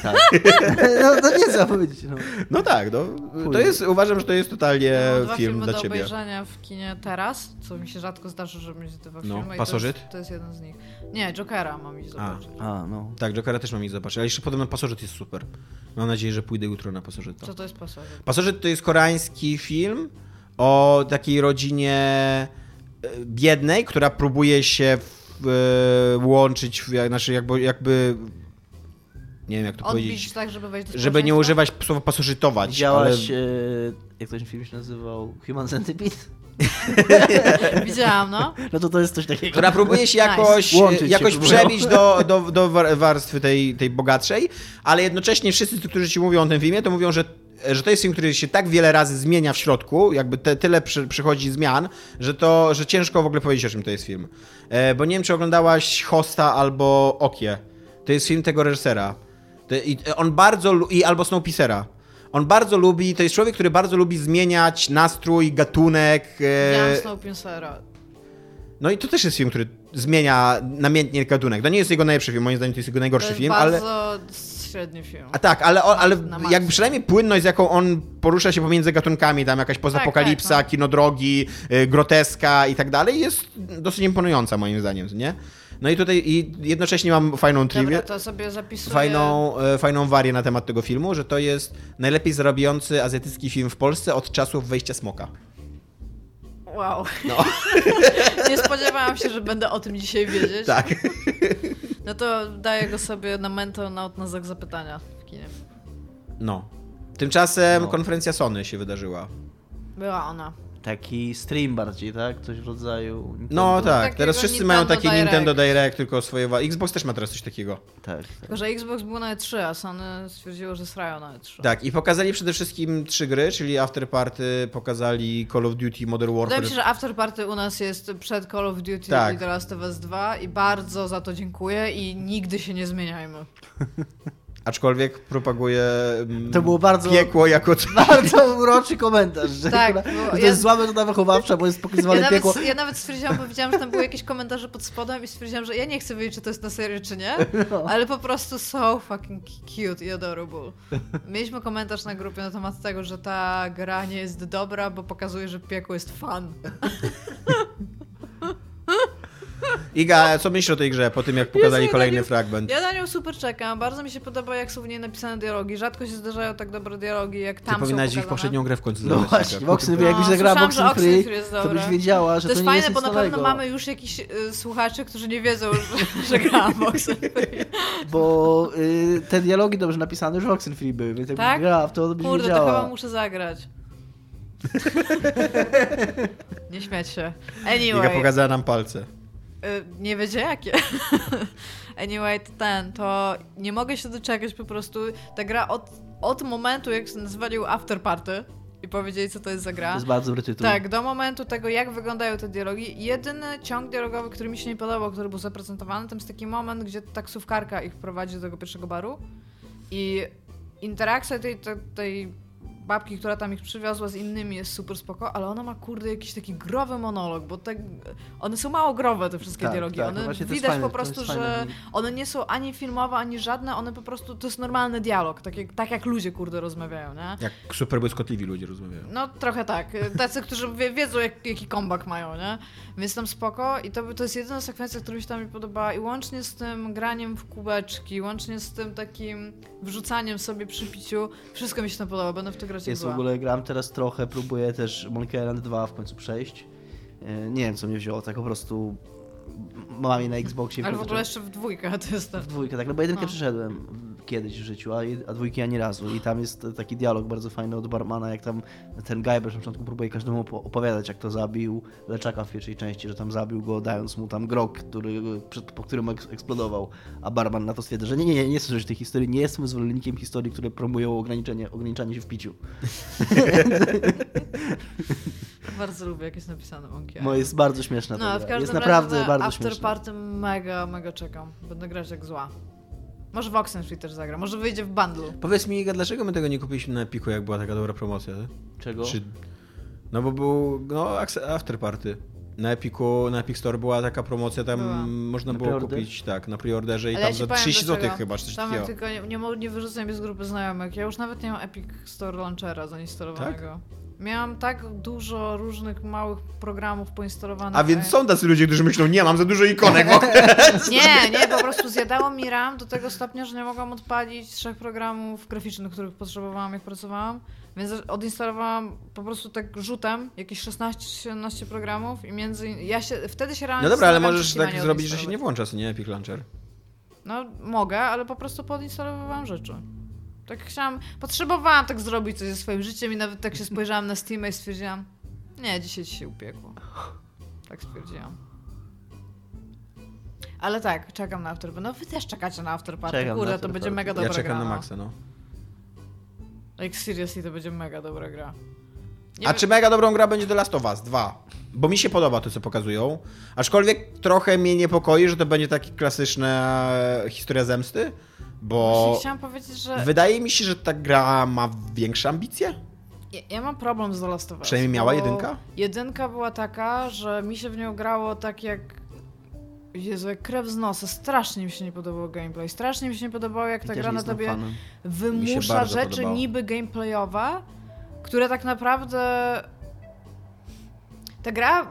Tak. No, no nie co powiedzieć. No. No tak, no, to jest, uważam, że to jest totalnie dwa film filmy dla do ciebie. obejrzenia w kinie teraz, co mi się rzadko zdarzy, że będzie dwa No, filmy. Pasożyt? To jest, to jest jeden z nich. Nie, Jokera mam iść zobaczyć. A, no. Tak, Jokera też mam iść zobaczyć, ale jeszcze podobno Pasożyt jest super. Mam nadzieję, że pójdę jutro na Pasożyt. Co to jest Pasożyt? Pasożyt to jest koreański film o takiej rodzinie biednej, która próbuje się w, e, łączyć, w, jak- znaczy jakby, jakby nie wiem jak to Odbić powiedzieć, tak, żeby wejść do żeby nie używać słowa pasożytować, Widziałaś, ale... e, jak ten film się nazywał? Human Centipede? Widziałam, no. No to to jest coś takiego. która próbuje się Nice. jakoś, Łączyć się jakoś przebić do, do, do war- warstwy tej, tej bogatszej, ale jednocześnie wszyscy, którzy ci mówią o tym filmie, to mówią, że że to jest film, który się tak wiele razy zmienia w środku, jakby te, tyle przy, przychodzi zmian, że to, że ciężko w ogóle powiedzieć, o czym to jest film. E, bo nie wiem, czy oglądałaś Hosta albo Okie. To jest film tego reżysera. To, i, on bardzo, i albo Snowpiercera. On bardzo lubi, to jest człowiek, który bardzo lubi zmieniać nastrój, gatunek. e, Widziałam Snowpiercera. no i to też jest film, który zmienia namiętnie gatunek. To nie jest jego najlepszy film, moim zdaniem to jest jego najgorszy film, ale... średni film. A tak, ale, ale Na maksa. jakby przynajmniej płynność, z jaką on porusza się pomiędzy gatunkami, tam jakaś pozapokalipsa, tak, no. kino drogi, y, groteska i tak dalej, jest dosyć imponująca moim zdaniem, nie? No i tutaj i jednocześnie mam fajną Dobra, to sobie zapisuję. fajną, e, fajną warię na temat tego filmu, że to jest najlepiej zarabiający azjatycki film w Polsce od czasów wejścia Smoka. Wow. No. Nie spodziewałam się, że będę o tym dzisiaj wiedzieć. Tak. No to daję go sobie na mental note na znak zapytania w kinie. No. Tymczasem No. konferencja Sony się wydarzyła. Była ona. Taki stream bardziej, tak? Coś w rodzaju... Nintendo. No tak, Takiego teraz wszyscy Nintendo mają taki Direct. Nintendo Direct, tylko swoje... wa- Xbox też ma teraz coś takiego. Tak, tak. Tylko, że Xbox był na E3, a Sony stwierdziło, że srają na E E3. Tak, i pokazali przede wszystkim trzy gry, czyli After Party, pokazali Call of Duty Modern Wydaje Warfare. mi się, że After Party u nas jest przed Call of Duty Tak. i The Last of Us 2 i bardzo za to dziękuję i nigdy się nie zmieniajmy. Aczkolwiek propaguje mm, To było bardzo- piekło jako coś. Bardzo uroczy komentarz. Że Tak, bo to ja- jest zła metoda wychowawcza, bo jest Ja pokazywane nawet, piekło. ja nawet stwierdziłam, bo widziałam, że tam były jakieś komentarze pod spodem i stwierdziłam, że ja nie chcę wiedzieć, czy to jest na serio, czy nie, No. ale po prostu so fucking cute i adorable. Mieliśmy komentarz na grupie na temat tego, że ta gra nie jest dobra, bo pokazuje, że piekło jest fun. Iga, co myślisz o tej grze po tym, jak pokazali Jezu, kolejny ja nie- fragment? Ja na nią super czekam, bardzo mi się podoba, jak są w niej napisane dialogi. Rzadko się zdarzają tak dobre dialogi, jak Ty tam są powinnaś ich poprzednią grę w końcu No właśnie, Iga. No, jakbyś zagrała Voxen Free, to byś wiedziała, że To to, jest nie fajne, jest bo na pewno mamy już jakichś y, słuchaczy, którzy nie wiedzą, że, że grałam w Oxenfree. Bo y, te dialogi dobrze napisane już w Oxenfree były, więc jakbyś Tak? grała w to, to byś Kurde, to wiedziała. chyba muszę zagrać. nie śmiać się. Iga Anyway, pokazała nam palce. Y, nie wiecie jakie. anyway, to ten, to nie mogę się doczekać po prostu. Ta gra od, od momentu, jak nazwali After Party i powiedzieli, co to jest za gra. To jest bardzo dobry tytuł. Tak, do momentu tego, jak wyglądają te dialogi. Jedyny ciąg dialogowy, który mi się nie podobał, który był zaprezentowany, to jest taki moment, gdzie taksówkarka ich prowadzi do tego pierwszego baru i interakcja tej, tej, tej babki, która tam ich przywiozła z innymi jest super spoko, ale ona ma kurde jakiś taki growy monolog, bo te, one są mało growe te wszystkie Tak, dialogi. tak, no one jest widać fajne, po prostu, że fajne. one nie są ani filmowe, ani żadne, one po prostu, to jest normalny dialog, tak jak, tak jak ludzie kurde rozmawiają, nie? Jak super błyskotliwi ludzie rozmawiają. No trochę tak. Tacy, którzy wie, wiedzą jak, jaki comeback mają, nie? Więc tam spoko i to, to jest jedyna sekwencja, która mi się tam mi podobała i łącznie z tym graniem w kubeczki, łącznie z tym takim wrzucaniem sobie przy piciu, wszystko mi się tam podoba, będę w to grać jak Jest w ogóle, gram teraz trochę, próbuję też Monkey Island 2 w końcu przejść. E, Nie wiem, co mnie wzięło, tak po prostu mam je na Xboxie. Ale w ogóle jeszcze w dwójkę to jest. W dwójkę, tak, no bo jedynkę No. przeszedłem kiedyś w życiu, a, a dwójki ani razu. I tam jest taki dialog bardzo fajny od barmana, jak tam ten Guybrush na początku próbuje każdemu opo- opowiadać, jak to zabił Leczaka w pierwszej części, że tam zabił go, dając mu tam grog, który, po którym eks- eksplodował. A barman na to stwierdza, że nie, nie, nie, nie słyszeć tej historii, nie jestem zwolennikiem historii, które promują ograniczenie, ograniczanie się w piciu. Bardzo lubię jak jest napisane Monkey No jest bardzo śmieszna No, w każdym Jest razie naprawdę na bardzo After śmieszna. Party mega, mega czekam. Będę grać jak zła. Może w Oxenfree też zagra, może wyjdzie w bundlu. Powiedz mi, Iga, dlaczego my tego nie kupiliśmy na Epiku, jak była taka dobra promocja? Czego? Czy... No bo był, no, After Party. Na Epiku, na Epic Store była taka promocja, tam Była. można Na było preorder? kupić, tak, na preorderze i Ale tam ja za powiem 30 dlaczego. zł chyba, czy coś Tam takiego. tylko nie, nie, nie wyrzucaj mnie z grupy znajomych. Ja już nawet nie mam Epic Store Launchera zainstalowanego. Tak? Miałam tak dużo różnych małych programów poinstalowanych. A więc ja- są tacy ludzie, którzy myślą, nie, mam za dużo ikonek. Nie, nie, po prostu zjadało mi RAM do tego stopnia, że nie mogłam odpalić trzech programów graficznych, których potrzebowałam, jak pracowałam. Więc odinstalowałam po prostu tak rzutem jakieś 16-17 programów i między ja się wtedy się realnie No dobra, ale możesz tak zrobić, że się nie włącza, nie, Epic Launcher. No mogę, ale po prostu podinstalowywałam rzeczy. Tak chciałam, potrzebowałam tak zrobić coś ze swoim życiem i nawet tak się spojrzałam na Steam i stwierdziłam, nie, dzisiaj ci się upiekło. Tak stwierdziłam. Ale tak, czekam na Afterparty. No wy też czekacie na Afterparty, Czekam na kurde, to After będzie Party. mega dobra Ja czekam gra. na. Maxa, no. Like seriously, to będzie mega dobra gra. Nie A wiem- czy mega dobrą gra będzie The Last of Us 2? Bo mi się podoba to, co pokazują. Aczkolwiek trochę mnie niepokoi, że to będzie taka klasyczna historia zemsty, bo Właśnie chciałam powiedzieć, że wydaje mi się, że ta gra ma większe ambicje. ja, ja mam problem z The Last of Us. Przynajmniej miała jedynka? Jedynka była taka, że mi się w nią grało tak jak Jezu, jak krew z nosa. Strasznie mi się nie podobał gameplay. Strasznie mi się nie podobało, jak ta Ja gra na tobie fanem. Wymusza rzeczy podobało. niby gameplayowe, które tak naprawdę... Ta gra,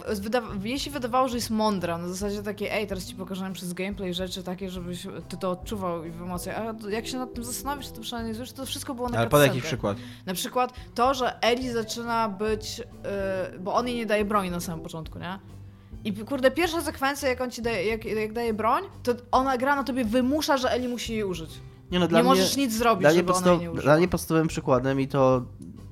jej się wydawało, że jest mądra, na zasadzie takiej, ej, teraz ci pokażę przez gameplay rzeczy takie, żebyś ty to odczuwał i w emocjach, a jak się nad tym zastanowisz, to przeanalizujesz, to wszystko było na Ale jakiś cutscenkach. przykład. Na przykład to, że Eli zaczyna być. Yy, bo on jej nie daje broni na samym początku, nie? I kurde, pierwsza sekwencja, jak on ci daje, jak, jak daje broń, to ona gra na tobie wymusza, że Eli musi jej użyć. Nie, no, dla nie mnie, możesz nic zrobić, Dla żeby ona podstaw, jej nie użyła. dla mnie podstawowym przykładem i to,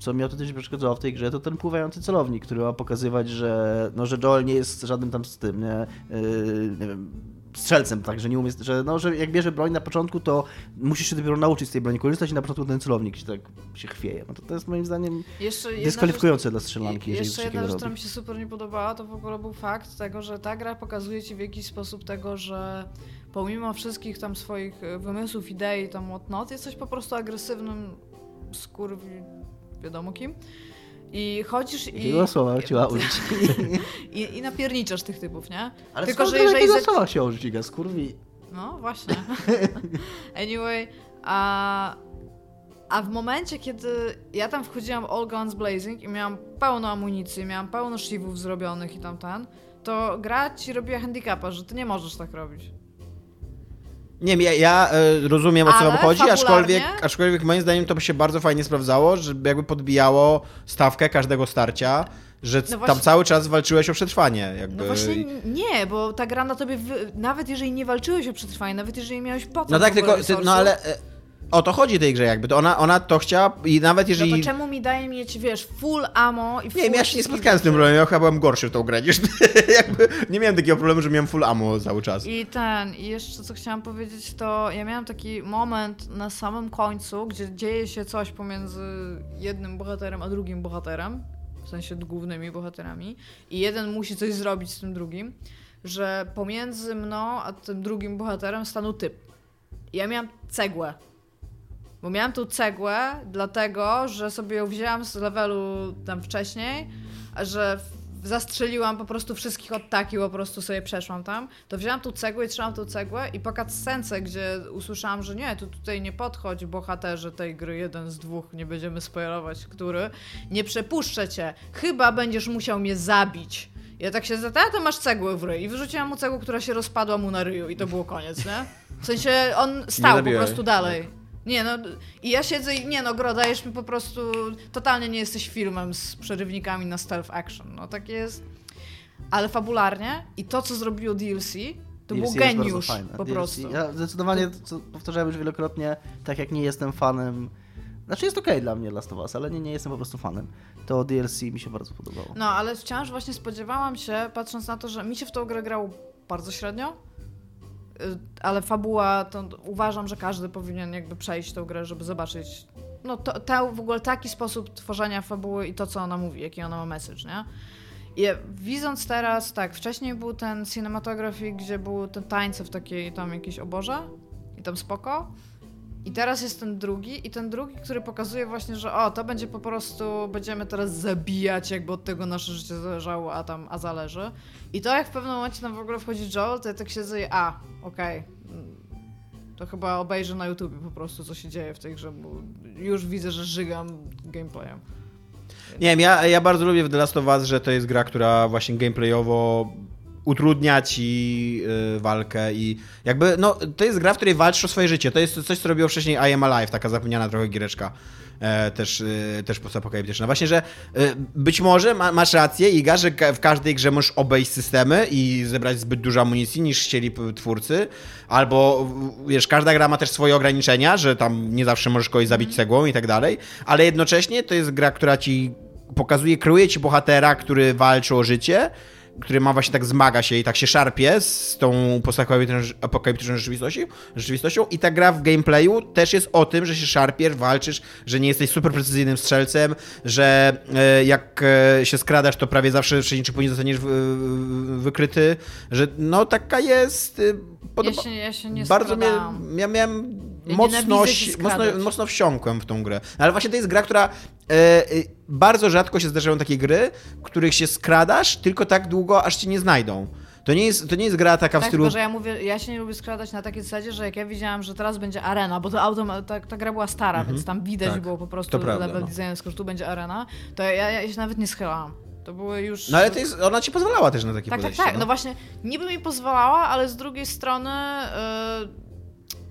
co mi autentycznie przeszkadzało w tej grze, to ten pływający celownik, który ma pokazywać, że, no, że Joel nie jest żadnym tam z tym, nie, yy, nie wiem, strzelcem, tak, że nie umie, że, no, że jak bierze broń na początku, to musisz się dopiero nauczyć z tej broni korzystać i na początku ten celownik się tak się chwieje. No to, to jest moim zdaniem Jeszcze dyskwalifikujące dla strzelanki, rzecz, Jeszcze jedna rzecz, która mi się super nie podobała, to w ogóle był fakt tego, że ta gra pokazuje ci w jakiś sposób tego, że pomimo wszystkich tam swoich e, wymysłów, idei, tam whatnot, jesteś po prostu agresywnym skurwi... wiadomo kim. I chodzisz i... Jakiego słowa chciała użyć? I, I napierniczasz tych typów, nie? Ale Tylko, skąd że jeżeli za- słowa chciała użyć, Iga? Skurwi... No, właśnie. anyway, a, a w momencie, kiedy ja tam wchodziłam all guns blazing i miałam pełno amunicji, miałam pełno szywów zrobionych i tam ten, to gra ci robiła handicapa, że ty nie możesz tak robić. Nie wiem, ja, ja e, rozumiem o co wam chodzi, aczkolwiek, aczkolwiek moim zdaniem to by się bardzo fajnie sprawdzało, żeby jakby podbijało stawkę każdego starcia, że No tam właśnie- cały czas walczyłeś o przetrwanie. Jakby. No właśnie nie, bo ta gra na tobie, nawet jeżeli nie walczyłeś o przetrwanie, nawet jeżeli miałeś po co No tak, tylko, ty, no ale e, o to chodzi tej grze jakby, to ona, ona to chciała i nawet jeżeli... No to czemu mi daje mieć, wiesz, full ammo i full Nie wiem, ja się nie spotkałem z tym problemem, ja chyba byłem gorszy w tą grę niż jakby nie miałem takiego problemu, że miałem full ammo cały czas. I ten, i jeszcze co chciałam powiedzieć, to ja miałam taki moment na samym końcu, gdzie dzieje się coś pomiędzy jednym bohaterem a drugim bohaterem, w sensie głównymi bohaterami, i jeden musi coś zrobić z tym drugim, że pomiędzy mną a tym drugim bohaterem stanął typ. I ja miałam cegłę Bo miałam tu cegłę, dlatego, że sobie ją wzięłam z levelu tam wcześniej, a że zastrzeliłam po prostu wszystkich od taki, po prostu sobie przeszłam tam. To wzięłam tu cegłę i trzymałam tu cegłę i po cutscence, gdzie usłyszałam, że nie, tu tutaj nie podchodź bohaterze tej gry, jeden z dwóch, nie będziemy spoilerować, który, nie przepuszczę cię, chyba będziesz musiał mnie zabić. Ja tak się zapytałam, to masz cegłę w ryj. I wyrzuciłam mu cegłę, która się rozpadła mu na ryju i to było koniec, nie? W sensie on stał po prostu dalej. Nie no, i ja siedzę i nie no, Gro, dajesz mi po prostu, totalnie nie jesteś filmem z przerywnikami na stealth action, no tak jest. Ale fabularnie i to, co zrobiło DLC, to DLC był geniusz po DLC prostu. Ja zdecydowanie, co powtarzałem już wielokrotnie, tak jak nie jestem fanem. Znaczy jest okej dla mnie Last of Us, ale nie, nie jestem po prostu fanem. To DLC mi się bardzo podobało. No, ale wciąż właśnie spodziewałam się, patrząc na to, że mi się w tą grę grało bardzo średnio, ale fabuła, to uważam, że każdy powinien jakby przejść tą grę, żeby zobaczyć, no to, to w ogóle taki sposób tworzenia fabuły i to, co ona mówi, jaki ona ma message, nie? I widząc teraz, tak, wcześniej był ten cinematografii, gdzie były te tańce w takiej tam jakiejś oborze i tam spoko. I teraz jest ten drugi i ten drugi, który pokazuje właśnie, że o, to będzie po prostu, będziemy teraz zabijać, jakby od tego nasze życie zależało, a tam, a zależy. I to jak w pewnym momencie tam w ogóle wchodzi Joel, to ja tak siedzę i a, okej. Mm, To chyba obejrzę na YouTubie po prostu, co się dzieje w tej grze, bo już widzę, że żygam gameplayem. Nie wiem, ja, ja bardzo lubię w The Last of Us, że to jest gra, która właśnie gameplayowo utrudnia ci y, walkę i jakby, no, to jest gra, w której walczysz o swoje życie. To jest coś, co robiło wcześniej I Am Alive, taka zapomniana trochę giereczka. E, też, y, też postapokaliptyczna. Właśnie, że y, być może ma, masz rację, Iga, że ka- w każdej grze możesz obejść systemy i zebrać zbyt dużo amunicji niż chcieli twórcy, albo wiesz, każda gra ma też swoje ograniczenia, że tam nie zawsze możesz kogoś zabić cegłą i tak dalej, ale jednocześnie to jest gra, która ci pokazuje, kreuje ci bohatera, który walczy o życie, który ma właśnie tak zmaga się i tak się szarpie z tą postapokaliptyczną apokaliptyczną rzeczywistością, rzeczywistością i ta gra w gameplayu też jest o tym, że się szarpiesz, walczysz, że nie jesteś super precyzyjnym strzelcem, że e, jak e, się skradasz, to prawie zawsze wcześniej czy później zostaniesz wy- wykryty, że no taka jest... e, Podoba... Ja się, ja się nie Bardzo mnie, skradałam. ja miałem mocno, mocno, mocno wsiąkłem w tą grę. Ale właśnie to jest gra, która e, e, bardzo rzadko się zdarzają takie gry, w których się skradasz tylko tak długo, aż cię nie znajdą. To nie jest, to nie jest gra taka w Tak, stylu... tylko że ja mówię, ja się nie lubię skradać na takiej zasadzie, że jak ja widziałam, że teraz będzie arena, bo to auto, ta, ta gra była stara, więc tam widać Tak, było po prostu prawda, level no. design, że tu będzie arena, to ja, ja się nawet nie schylałam. To były już... No ale to jest, ona ci pozwalała też na takie Tak, tak, podejście. tak. No właśnie, niby mi pozwalała, ale z drugiej strony yy,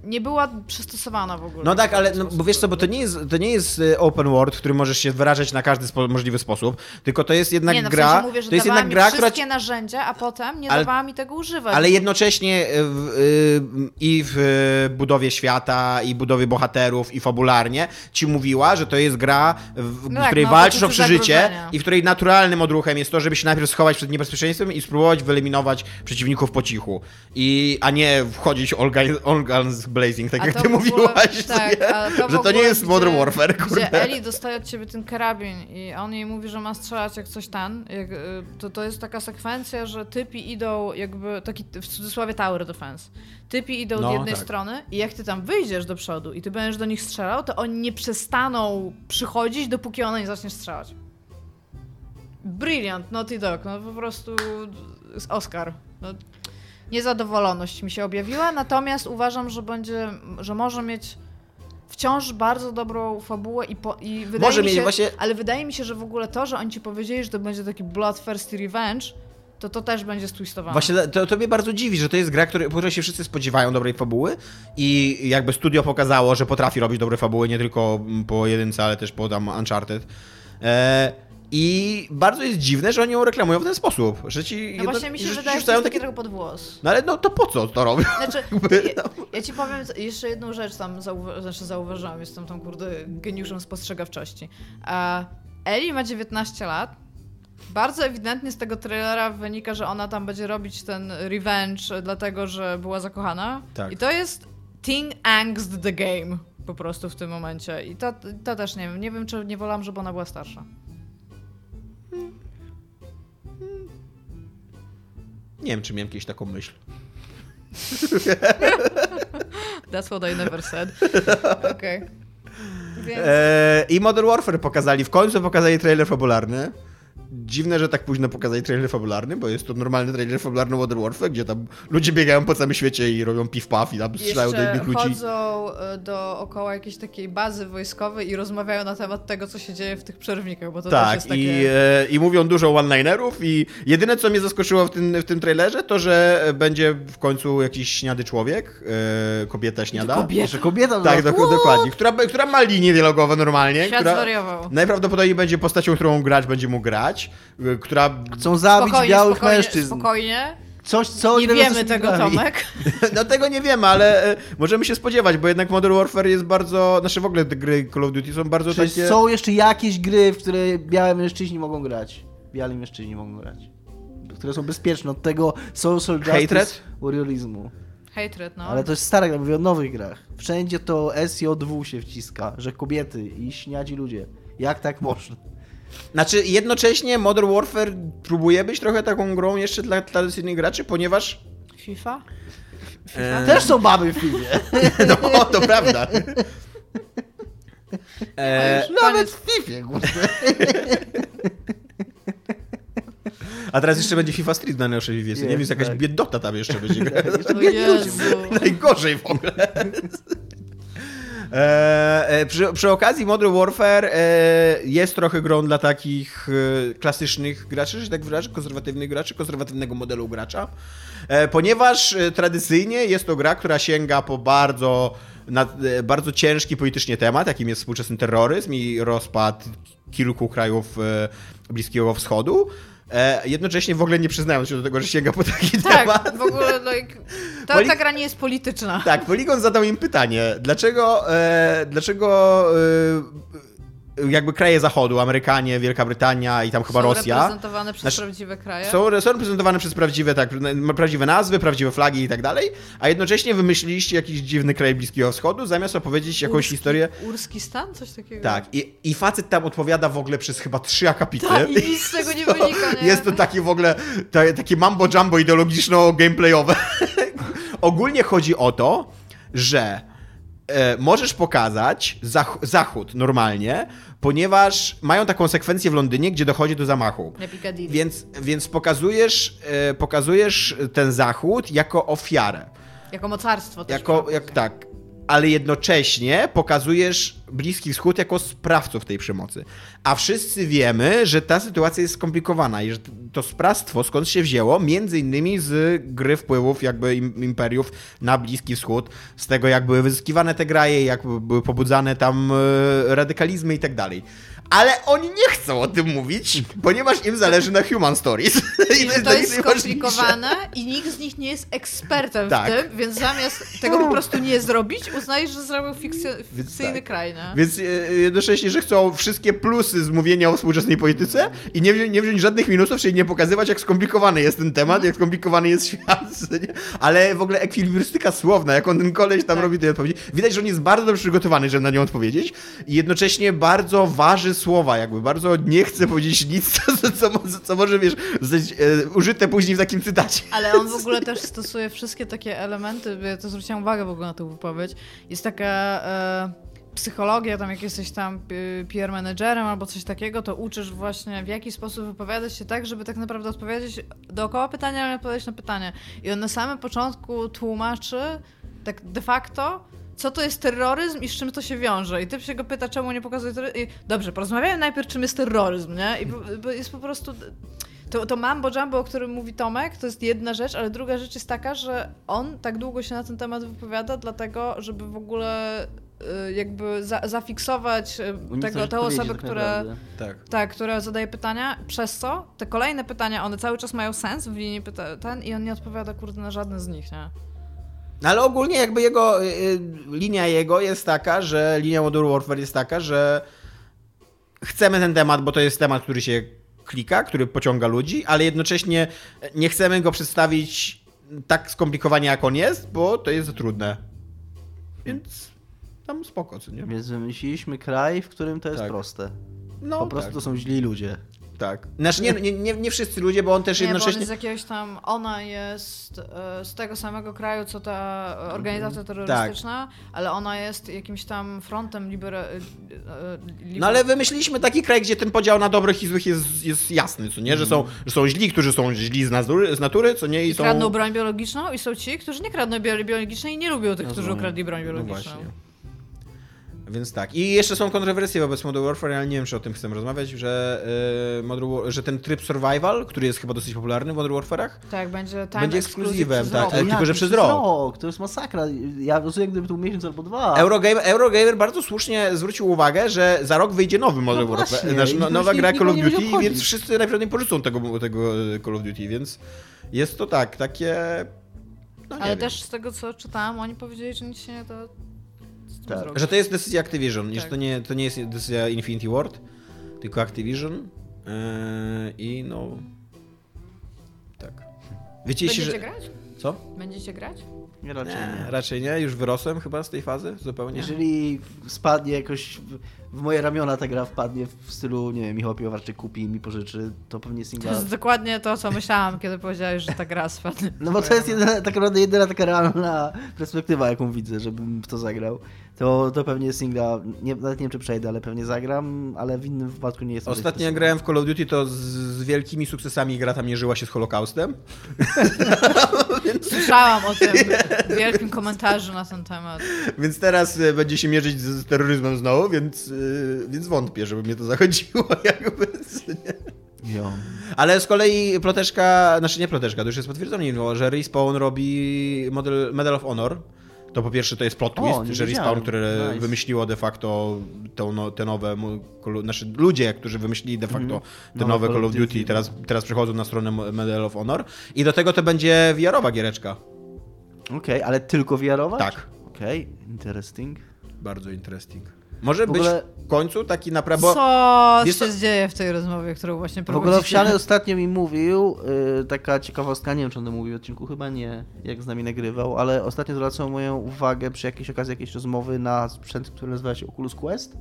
nie była przystosowana w ogóle. No tak, w ale no, bo wiesz co, bo to nie jest, to nie jest e, open world, w którym możesz się wyrażać na każdy spo, możliwy sposób, tylko to jest jednak nie, no, w gra, sensie mówię, że to jest jednak gra, która wszystkie narzędzia, a potem nie Ale- dawała mi tego używać. Ale jednocześnie e, w, y, i w budowie świata, i budowie bohaterów, i fabularnie ci mówiła, że to jest gra, w No w tak, której no, walczysz o przeżycie i w której naturalnym odruchem jest to, żeby się najpierw schować przed niebezpieczeństwem i spróbować wyeliminować przeciwników po cichu. I, a nie wchodzić guns, all guns blazing, tak jak ty ogóle- mówiłaś, tak, to że to nie jest Modern gdzie- Warfare, Gdzie kurde. Eli dostaje od ciebie ten karabin i on jej mówi, że ma strzelać jak coś ten. Jak, y, to, to jest taka sekwencja, że typi idą jakby, taki w cudzysłowie tower defense. Typi idą No, od jednej tak. strony i jak ty tam wyjdziesz do przodu i ty będziesz do nich strzelał, to oni nie przestaną przychodzić, dopóki ona nie zacznie strzelać. Brilliant, Naughty Dog, no po prostu z Oscar. No, niezadowoloność mi się objawiła, natomiast uważam, że będzie, że może mieć wciąż bardzo dobrą fabułę i, po, i wydaje Może mi mieć się, właśnie- ale wydaje mi się, że w ogóle to, że oni ci powiedzieli, że to będzie taki bloodthirsty revenge, to to też będzie stwistowane. Właśnie to, to mnie bardzo dziwi, że to jest gra, który, po której się wszyscy spodziewają dobrej fabuły i jakby studio pokazało, że potrafi robić dobre fabuły, nie tylko po jedynce, ale też po tam Uncharted. E, I bardzo jest dziwne, że oni ją reklamują w ten sposób, że ci no jedno- właśnie mi się że ci wydaje, że to taki trochę pod włos. No ale no to po co to robią? Znaczy, ja, no. ja ci powiem jeszcze jedną rzecz tam zauwa- znaczy zauważyłam, jestem tam kurde geniuszem spostrzegawczości. E, Eli ma 19 lat. Bardzo ewidentnie z tego trailera wynika, że ona tam będzie robić ten revenge, dlatego że była zakochana. Tak. I to jest Teen Angst the Game po prostu w tym momencie. I to, to też nie wiem. Nie wiem, czy nie wolałam, żeby ona była starsza. Nie wiem, czy miałem kiedyś taką myśl. That's what I never said. Okej. Więc... E, I Modern Warfare pokazali, w końcu pokazali trailer fabularny. Dziwne, że tak późno pokazali trailer fabularny, bo jest to normalny trailer fabularny Modern Warfare, gdzie tam ludzie biegają po całym świecie i robią piw-paw i tam strzelają do Jeszcze innych ludzi. chodzą e, dookoła jakiejś takiej bazy wojskowej i rozmawiają na temat tego, co się dzieje w tych przerwnikach, bo to też Tak, jest takie... i, e, i mówią dużo one-linerów i jedyne, co mnie zaskoczyło w tym, w tym trailerze, to, że będzie w końcu jakiś śniady człowiek, e, kobieta śniada. Kobieta? Jeszcze kobieta Tak, była- dok- dokładnie, która, która ma linie dialogowe normalnie. Świat która zwariował. Najprawdopodobniej będzie postacią, którą grać będzie mógł grać, y, która... Chcą zabić Spokojnie, białych spokojnie, mężczyzn. Spokojnie, Coś, co nie wiemy tego. Tomek. No tego nie wiemy, ale e, możemy się spodziewać, bo jednak Modern Warfare jest bardzo... Znaczy w ogóle te gry Call of Duty są bardzo Czy takie... są jeszcze jakieś gry, w które białe mężczyźni mogą grać? Biali mężczyźni mogą grać. Które są bezpieczne od tego social justice Hatred? warriorizmu. Hatred, no. Ale to jest stare, gra, mówię o nowych grach. Wszędzie to SJ2 się wciska, że kobiety i śniadzi ludzie. Jak tak można? Znaczy jednocześnie Modern Warfare próbuje być trochę taką grą jeszcze dla tradycyjnych graczy, ponieważ... FIFA? E, Też są baby w filmie. No, to prawda. E, Już Nawet w FIFA, kurde. a teraz jeszcze będzie FIFA Street na najnowszej wiecie. Nie wiem, jest jakaś tak. biedota tam jeszcze będzie. Najgorzej w ogóle. E, e, przy, przy okazji Modern Warfare e, jest trochę grą dla takich e, klasycznych graczy, że tak wyrażę, konserwatywnych graczy, konserwatywnego modelu gracza, e, ponieważ tradycyjnie jest to gra, która sięga po bardzo, na, bardzo ciężki politycznie temat, jakim jest współczesny terroryzm i rozpad kilku krajów Bliskiego Wschodu. E, jednocześnie w ogóle nie przyznając się do tego, że sięga po taki temat. Tak, w ogóle like, ta, Poli- ta gra nie jest polityczna. Tak, Polygon zadał im pytanie, dlaczego, e, dlaczego e, jakby kraje zachodu, Amerykanie, Wielka Brytania i tam chyba Są Rosja, reprezentowane przez Znaczy, prawdziwe kraje. są, są reprezentowane przez prawdziwe, tak, prawdziwe nazwy, prawdziwe flagi i tak dalej, a jednocześnie wymyśliliście jakiś dziwny kraj Bliskiego Wschodu, zamiast opowiedzieć jakąś Urski- historię. Urski stan? Coś takiego? Tak, i, i facet tam odpowiada w ogóle przez chyba trzy akapity. Tak, i nic z tego nie wynika, nie? Jest to takie w ogóle, ta, takie mambo jumbo ideologiczno-gameplayowe. Ogólnie chodzi o to, że e, możesz pokazać zach zachód normalnie, ponieważ mają taką sekwencję w Londynie, gdzie dochodzi do zamachu. Więc, więc pokazujesz, e, pokazujesz ten zachód jako ofiarę. Jako mocarstwo też. Jako, jak tak. Ale jednocześnie pokazujesz Bliski Wschód jako sprawców tej przemocy. A wszyscy wiemy, że ta sytuacja jest skomplikowana i że to sprawstwo skąd się wzięło, między innymi z gry wpływów jakby im- imperiów na Bliski Wschód, z tego jak były wyzyskiwane te graje, jak były pobudzane tam e, radykalizmy i tak dalej. Ale oni nie chcą o tym mówić, ponieważ im zależy na human stories. I I to jest skomplikowane i nikt z nich nie jest ekspertem Tak. w tym, więc zamiast tego po prostu nie zrobić, uznajesz, że zrobił fikcyjny tak. kraj, nie? Więc e, jednocześnie, że chcą wszystkie plusy z mówienia o współczesnej polityce i nie, wziąć- nie wziąć żadnych minusów, czyli nie pokazywać, jak skomplikowany jest ten temat, jak skomplikowany jest świat. nie? Ale w ogóle ekwilibrystyka słowna, jak on ten koleś tam Tak. robi te odpowiedzi. Widać, że on jest bardzo dobrze przygotowany, żeby na nią odpowiedzieć i jednocześnie bardzo waży słowa, jakby bardzo nie chce powiedzieć nic, co, co, co, co może, wiesz, zostać e, użyte później w takim cytacie. Ale on w ogóle też stosuje wszystkie takie elementy, ja to zwróciłam uwagę w ogóle na tę wypowiedź. Jest taka e, psychologia, tam jak jesteś tam y, PR managerem albo coś takiego, to uczysz właśnie w jaki sposób wypowiadać się tak, żeby tak naprawdę odpowiedzieć dookoła pytania, ale odpowiedzieć na pytanie. I on na samym początku tłumaczy tak de facto, co to jest terroryzm i z czym to się wiąże. I typ się go pyta, czemu nie pokazuje terroryzm. Dobrze, porozmawiamy najpierw, czym jest terroryzm, nie? I jest po prostu... To, to mambo jumbo, o którym mówi Tomek, to jest jedna rzecz, ale druga rzecz jest taka, że on tak długo się na ten temat wypowiada, dlatego, żeby w ogóle jakby za, zafiksować y, tego, te odpowiedzi osoby, tak. Tak. tak, które zadaje pytania, przez co te kolejne pytania, one cały czas mają sens w linii pyta- ten i on nie odpowiada kurde na żadne z nich, nie? No ale ogólnie jakby jego, y, y, linia jego jest taka, że linia Modern Warfare jest taka, że chcemy ten temat, bo to jest temat, który się klika, który pociąga ludzi, ale jednocześnie nie chcemy go przedstawić tak skomplikowanie, jak on jest, bo to jest za trudne. Więc tam spoko, co nie? Więc wymyśliliśmy kraj, w którym to jest Tak. proste. No, po prostu tak, to są źli ludzie. Tak. Znaczy nie, nie, nie, nie wszyscy ludzie, bo on też Nie, bo on jednocześnie... jest z jakiegoś tam, ona jest e, z tego samego kraju, co ta organizacja terrorystyczna, ale ona jest jakimś tam frontem libera... e, liber... No ale wymyśliliśmy taki kraj, gdzie ten podział na dobrych i złych jest, jest jasny, co nie? Że są, że są źli, którzy są źli z natury, z natury co nie? I, I są... kradną broń biologiczną i są ci, którzy nie kradną broń biologicznej i nie lubią tych, którzy Rozumiem. ukradli broń No biologiczną. właśnie. Więc tak. I jeszcze są kontrowersje wobec Modern Warfare, ale nie wiem, czy o tym chcemy rozmawiać, że, yy, Modern War- że ten tryb survival, który jest chyba dosyć popularny w Modern Warfare'ach, tak, będzie time Będzie ekskluzywem, tak. rok. Ale tylko, że przez rok. To jest masakra. Ja rozumiem, gdyby to był miesiąc albo dwa. Eurogamer, Eurogamer bardzo słusznie zwrócił uwagę, że za rok wyjdzie nowy Modern No Warfare, znaczy, no, nowa gra Call of Duty, więc wszyscy najprawdopodobniej porzucą tego, tego e, Call of Duty, więc jest to tak, takie... No, nie Ale wiem. też z tego, co czytałam, oni powiedzieli, że nic się nie tym Tak. zrobić. Że to jest decyzja Activision, Tak. że to nie, to nie jest decyzja Infinity Ward, tylko Activision yy, i no... Tak. Wiecie, Będziecie że... grać? Co? Będziecie grać? Nie, raczej Nie, nie. raczej nie, już wyrosłem chyba z tej fazy, zupełnie. Jeżeli spadnie jakoś w, w moje ramiona ta gra wpadnie w stylu, nie wiem, Michał Piłowarczyk kupi i mi pożyczy, to pewnie To singla... jest dokładnie to, co myślałam, kiedy powiedziałeś, że ta gra spadnie. No bo to jest jedyna, tak naprawdę jedyna taka realna perspektywa, jaką widzę, żebym w to zagrał. To, to pewnie singla, nie, nawet nie wiem czy przejdę, ale pewnie zagram, ale w innym wypadku nie jest Ostatnio jak grałem w Call of Duty, to z, z wielkimi sukcesami gra tam mierzyła się z Holokaustem. Słyszałam o tym wielkim komentarzu na ten temat. Więc teraz e, będzie się mierzyć z, z terroryzmem znowu, więc, e, więc wątpię, żeby mnie to zachodziło jakby. Jo. Ale z kolei ploteczka, znaczy nie ploteczka, to już jest potwierdzone, że Respawn robi model, Medal of Honor. To po pierwsze to jest plot O, twist, nie że. Respawn, które Nice. wymyśliło de facto to, no, te nowe, znaczy ludzie, którzy wymyślili de facto te Nowe nowe Call of Duty, Duty. teraz, teraz przechodzą na stronę Medal of Honor. I do tego to będzie VR-owa giereczka. Okej, ale tylko VR-ować? Tak. Okej, interesting. Bardzo interesting. Może W ogóle- być w końcu taki naprawdę... Co wiesz się co- dzieje w tej rozmowie, którą właśnie W prowadzicie? ogóle Owsiany ostatnio mi mówił, y, taka ciekawostka, nie wiem czy on to mówił w odcinku, chyba nie, jak z nami nagrywał, ale ostatnio zwracał moją uwagę przy jakiejś okazji jakiejś rozmowy na sprzęt, który nazywa się Oculus Quest,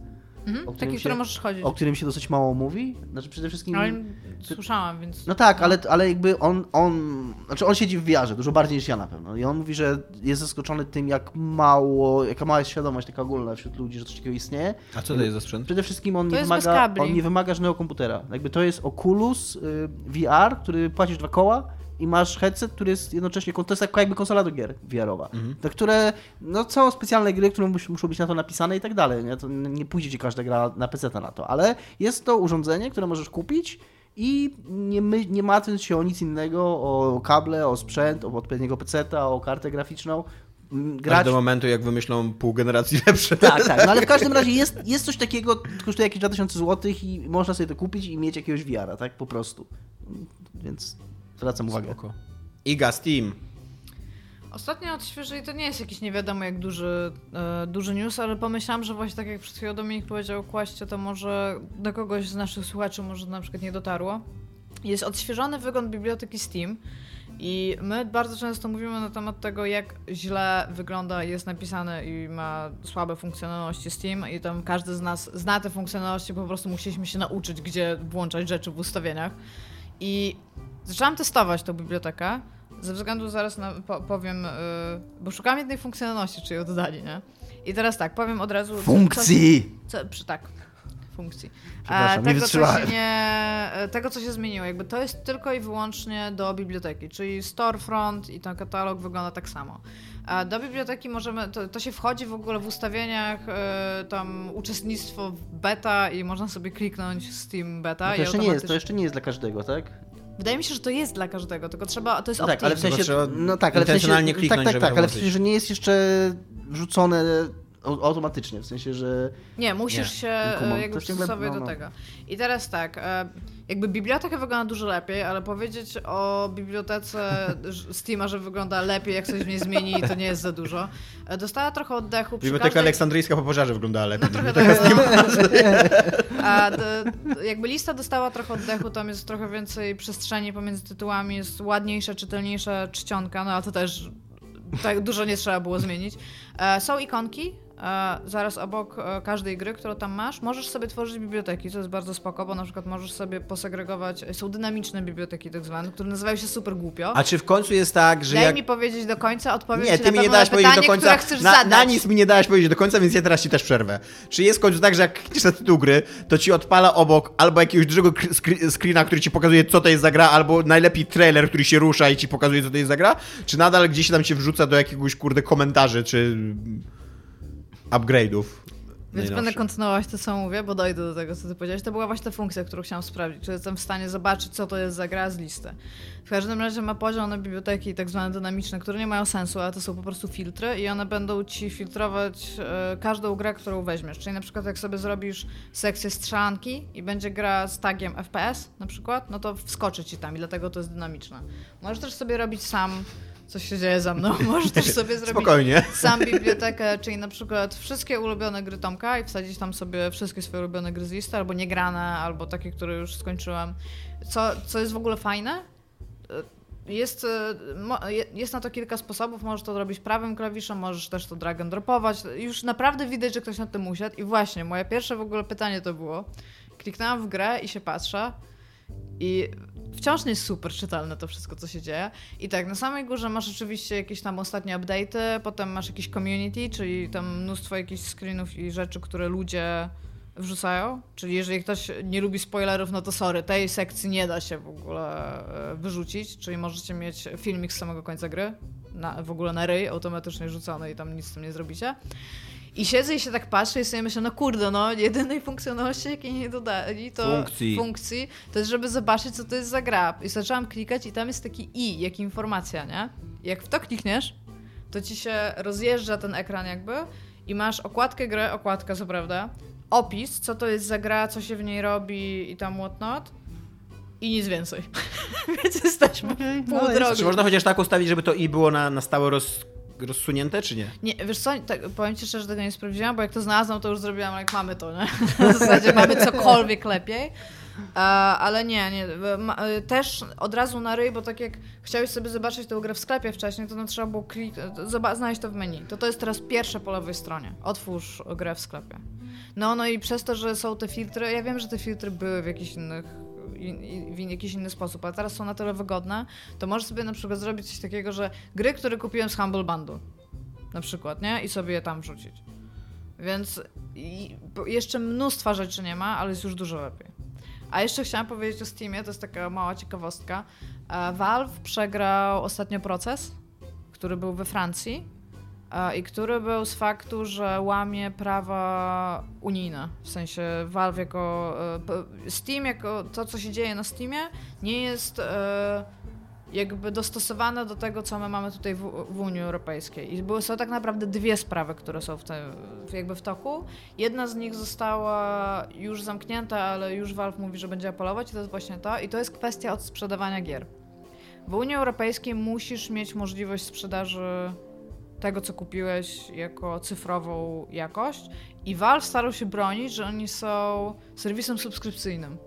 Mhm, o którym taki, się- który możesz chodzić. o którym się dosyć mało mówi. Znaczy przede wszystkim... Ale słyszałam, więc... No tak, ale, ale jakby on, on, znaczy on siedzi w wiarze dużo bardziej niż ja na pewno. I on mówi, że jest zaskoczony tym, jak mało, jaka mała jest świadomość taka ogólna wśród ludzi, że coś takiego istnieje. A co to jest za sprzęt? Przede wszystkim on To nie, jest bez wymaga, kabli. on nie wymaga żadnego komputera. Jakby to jest Oculus y, VR, który płacisz dwa koła i masz headset, który jest jednocześnie, to jest taka jakby konsola do gier VR-owa. Mhm. Które, no są specjalne gry, które mus, muszą być na to napisane i tak dalej, nie? To nie pójdzie ci każda gra na PC na to, ale jest to urządzenie, które możesz kupić i nie, my, nie martwiąc się o nic innego, o kable, o sprzęt, o odpowiedniego PC-a, o kartę graficzną, m, Grać do momentu, jak wymyślą pół generacji lepsze. tak, tak, no ale w każdym razie jest, jest coś takiego, kosztuje jakieś 2000 zł i można sobie to kupić i mieć jakiegoś VR-a, tak, po prostu. Więc zwracam uwagę. Spoko. Iga, Steam. Ostatnio odświeżyli, to nie jest jakiś nie wiadomo jak duży, e, duży news, ale pomyślałam, że właśnie tak jak przed chwilą Dominik powiedział o Kłaście, to może do kogoś z naszych słuchaczy może na przykład nie dotarło. Jest odświeżony wygląd biblioteki Steam i my bardzo często mówimy na temat tego, jak źle wygląda, jest napisane i ma słabe funkcjonalności Steam i tam każdy z nas zna te funkcjonalności, po prostu musieliśmy się nauczyć, gdzie włączać rzeczy w ustawieniach. I zaczęłam testować tą bibliotekę, ze względu zaraz na, po, powiem, yy, bo szukałam jednej funkcjonalności, czy ją dodali, nie? I teraz tak, powiem od razu... co- Funkcji! Co, co, przy, tak, funkcji. Przepraszam, nie tego, co wytrzymałem. się nie, e, tego, co się zmieniło, jakby to jest tylko i wyłącznie do biblioteki, czyli storefront i ten katalog wygląda tak samo. A do biblioteki możemy, to, to się wchodzi w ogóle w ustawieniach, e, tam uczestnictwo w beta i można sobie kliknąć Steam beta No to jeszcze nie jest, to jeszcze nie jest dla każdego, tak? Wydaje mi się, że to jest dla każdego, tylko trzeba, to jest No tak, ale w sensie, trzeba no tak, ale w sensie, tak, kliknąć, tak, żeby tak, ale w sensie, że nie jest jeszcze wrzucone au- automatycznie, w sensie, że Nie, musisz Nie. się e, jakby przystosować no, do no. tego. I teraz tak, e, jakby biblioteka wygląda dużo lepiej, ale powiedzieć o bibliotece Steama, że wygląda lepiej, jak coś w niej zmieni, to nie jest za dużo. E, Dostała trochę oddechu przy Biblioteka każdej... Aleksandryjska po pożarze wyglądała lepiej. Trochę Biblioteka tak, A d- d- jakby lista dostała trochę oddechu, tam jest trochę więcej przestrzeni pomiędzy tytułami, jest ładniejsza, czytelniejsza czcionka, no ale to też tak dużo nie trzeba było zmienić. Są ikonki, zaraz obok e, każdej gry, którą tam masz, możesz sobie tworzyć biblioteki, co jest bardzo spoko, bo na przykład możesz sobie posegregować, są dynamiczne biblioteki tak zwane, które nazywają się super głupio. A czy w końcu jest tak, że Daj jak... mi powiedzieć do końca, odpowiedź Nie, ty mi nie na powiedzieć do końca. Na, na nic mi nie dałeś powiedzieć do końca, więc ja teraz ci też przerwę. Czy jest w końcu tak, że jak klikniesz na tytuł gry, to ci odpala obok albo jakiegoś dużego screena, który ci pokazuje, co to jest za gra, albo najlepiej trailer, który się rusza i ci pokazuje, co to jest za gra? Czy nadal gdzieś tam cię wrzuca do jakiegoś, kurde, komentarzy, czy upgrade'ów? Więc będę kontynuować to, co mówię, bo dojdę do tego, co ty powiedziałeś. To była właśnie ta funkcja, którą chciałam sprawdzić. Czy jestem w stanie zobaczyć, co to jest za gra z listy. W każdym razie ma na biblioteki tak zwane dynamiczne, które nie mają sensu, ale to są po prostu filtry i one będą ci filtrować e, każdą grę, którą weźmiesz. Czyli na przykład jak sobie zrobisz sekcję strzelanki i będzie gra z tagiem FPS na przykład, no to wskoczy ci tam i dlatego to jest dynamiczne. Możesz też sobie robić sam, co się dzieje za mną. Możesz też sobie zrobić Spokojnie. sam bibliotekę, czyli na przykład wszystkie ulubione gry Tomka i wsadzić tam sobie wszystkie swoje ulubione gry z listy, albo niegrane, albo takie, które już skończyłem. Co, co jest w ogóle fajne? Jest, e, mo- je- jest na to kilka sposobów. Możesz to robić prawym klawiszem, możesz też to drag and dropować. Już naprawdę widać, że ktoś nad tym usiadł. I właśnie, moje pierwsze w ogóle pytanie to było. Kliknęłam w grę i się patrzę. I wciąż nie jest super czytelne to wszystko, co się dzieje. I tak, na samej górze masz oczywiście jakieś tam ostatnie update'y, potem masz jakieś community, czyli tam mnóstwo jakichś screenów i rzeczy, które ludzie wrzucają. Czyli jeżeli ktoś nie lubi spoilerów, no to sorry, tej sekcji nie da się w ogóle e, wyrzucić, czyli możecie mieć filmik z samego końca gry, na, w ogóle na ryj, automatycznie rzucony i tam nic z tym nie zrobicie. I siedzę i się tak patrzę i sobie myślę, no kurde, no jedynej funkcjonalności, jakiej nie dodali, to Funkcji. funkcji, to jest, żeby zobaczyć, co to jest za gra. I zaczęłam klikać i tam jest taki i, jak informacja, nie? Jak w to klikniesz, to ci się rozjeżdża ten ekran jakby i masz okładkę gry, okładka co prawda, opis, co to jest za gra, co się w niej robi i tam whatnot i nic więcej. Więc jesteśmy w pół no drogi. Czy można chociaż tak ustawić, żeby to i było na, na stałe roz, rozsunięte, czy nie? Nie, wiesz co, tak, powiem ci szczerze, że tego nie sprawdziłam, bo jak to znalazłam, to już zrobiłam, jak mamy to, nie? W zasadzie mamy cokolwiek lepiej. E, ale nie, nie. Ma, e, też od razu na ryj, bo tak jak chciałeś sobie zobaczyć tę grę w sklepie wcześniej, to no trzeba było klik, znaleźć to w menu. To to jest teraz pierwsze po lewej stronie. Otwórz grę w sklepie. No, no i przez to, że są te filtry, ja wiem, że te filtry były w jakichś innych in- in- w jakiś inny sposób, ale teraz są na tyle wygodne, to możesz sobie na przykład zrobić coś takiego, że gry, które kupiłem z Humble Bundle, na przykład, nie? I sobie je tam wrzucić. Więc jeszcze mnóstwa rzeczy nie ma, ale jest już dużo lepiej. A jeszcze chciałam powiedzieć o Steamie, to jest taka mała ciekawostka. E, Valve przegrał ostatnio proces, który był we Francji i który był z faktu, że łamie prawa unijne. W sensie Valve jako... e, Steam jako to, co się dzieje na Steamie, nie jest e, jakby dostosowane do tego, co my mamy tutaj w, w Unii Europejskiej. I były, są tak naprawdę dwie sprawy, które są w tym, jakby w toku. Jedna z nich została już zamknięta, ale już Valve mówi, że będzie apelować i to jest właśnie to. I to jest kwestia odsprzedawania gier. W Unii Europejskiej musisz mieć możliwość sprzedaży tego, co kupiłeś jako cyfrową jakość i Valve starał się bronić, że oni są serwisem subskrypcyjnym.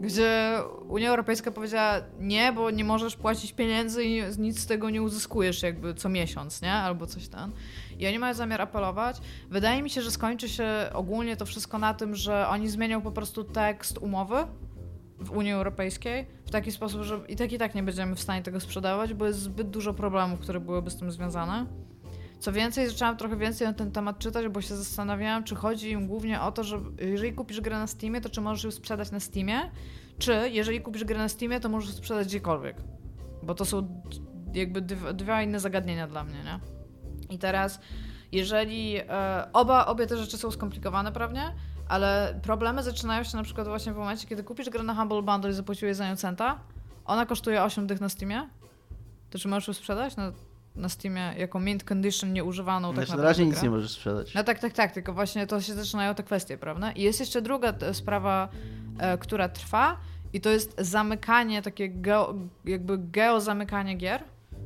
Gdzie Unia Europejska powiedziała nie, bo nie możesz płacić pieniędzy i nic z tego nie uzyskujesz jakby co miesiąc, nie? Albo coś tam. I oni mają zamiar apelować. Wydaje mi się, że skończy się ogólnie to wszystko na tym, że oni zmienią po prostu tekst umowy w Unii Europejskiej w taki sposób, że i tak i tak nie będziemy w stanie tego sprzedawać, bo jest zbyt dużo problemów, które byłyby z tym związane. Co więcej, zaczęłam trochę więcej na ten temat czytać, bo się zastanawiałam, czy chodzi im głównie o to, że jeżeli kupisz grę na Steamie, to czy możesz ją sprzedać na Steamie, czy jeżeli kupisz grę na Steamie, to możesz sprzedać gdziekolwiek. Bo to są jakby dwa inne zagadnienia dla mnie, nie? I teraz, jeżeli e, oba, obie te rzeczy są skomplikowane prawnie, ale problemy zaczynają się na przykład właśnie w momencie, kiedy kupisz grę na Humble Bundle i zapłaciłeś za nią centa, ona kosztuje 8 dych na Steamie, to czy możesz ją sprzedać na, na Steamie jako mint condition nieużywaną tak Znaczy, na naprawdę razie nic grę? nie możesz sprzedać. No tak, tak, tak, tylko właśnie to się zaczynają te kwestie, prawda? I jest jeszcze druga e, sprawa, e, która trwa i to jest zamykanie, takie geo, jakby geozamykanie gier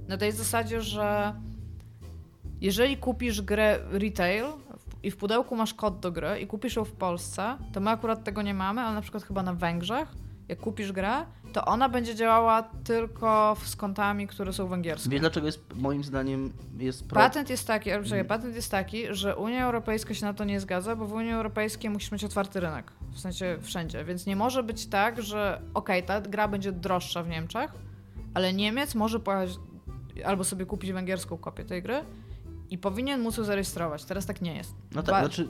na tej zasadzie, że jeżeli kupisz grę retail i w pudełku masz kod do gry i kupisz ją w Polsce, to my akurat tego nie mamy, ale na przykład chyba na Węgrzech jak kupisz grę, to ona będzie działała tylko z kontami, które są węgierskie. Wiesz dlaczego jest, moim zdaniem, jest pro... Patent jest taki, czekaj, patent jest taki, że Unia Europejska się na to nie zgadza, bo w Unii Europejskiej musisz mieć otwarty rynek. W sensie wszędzie. Więc nie może być tak, że okej, ta gra będzie droższa w Niemczech, ale Niemiec może pojechać albo sobie kupić węgierską kopię tej gry i powinien móc ją zarejestrować. Teraz tak nie jest. No tak, znaczy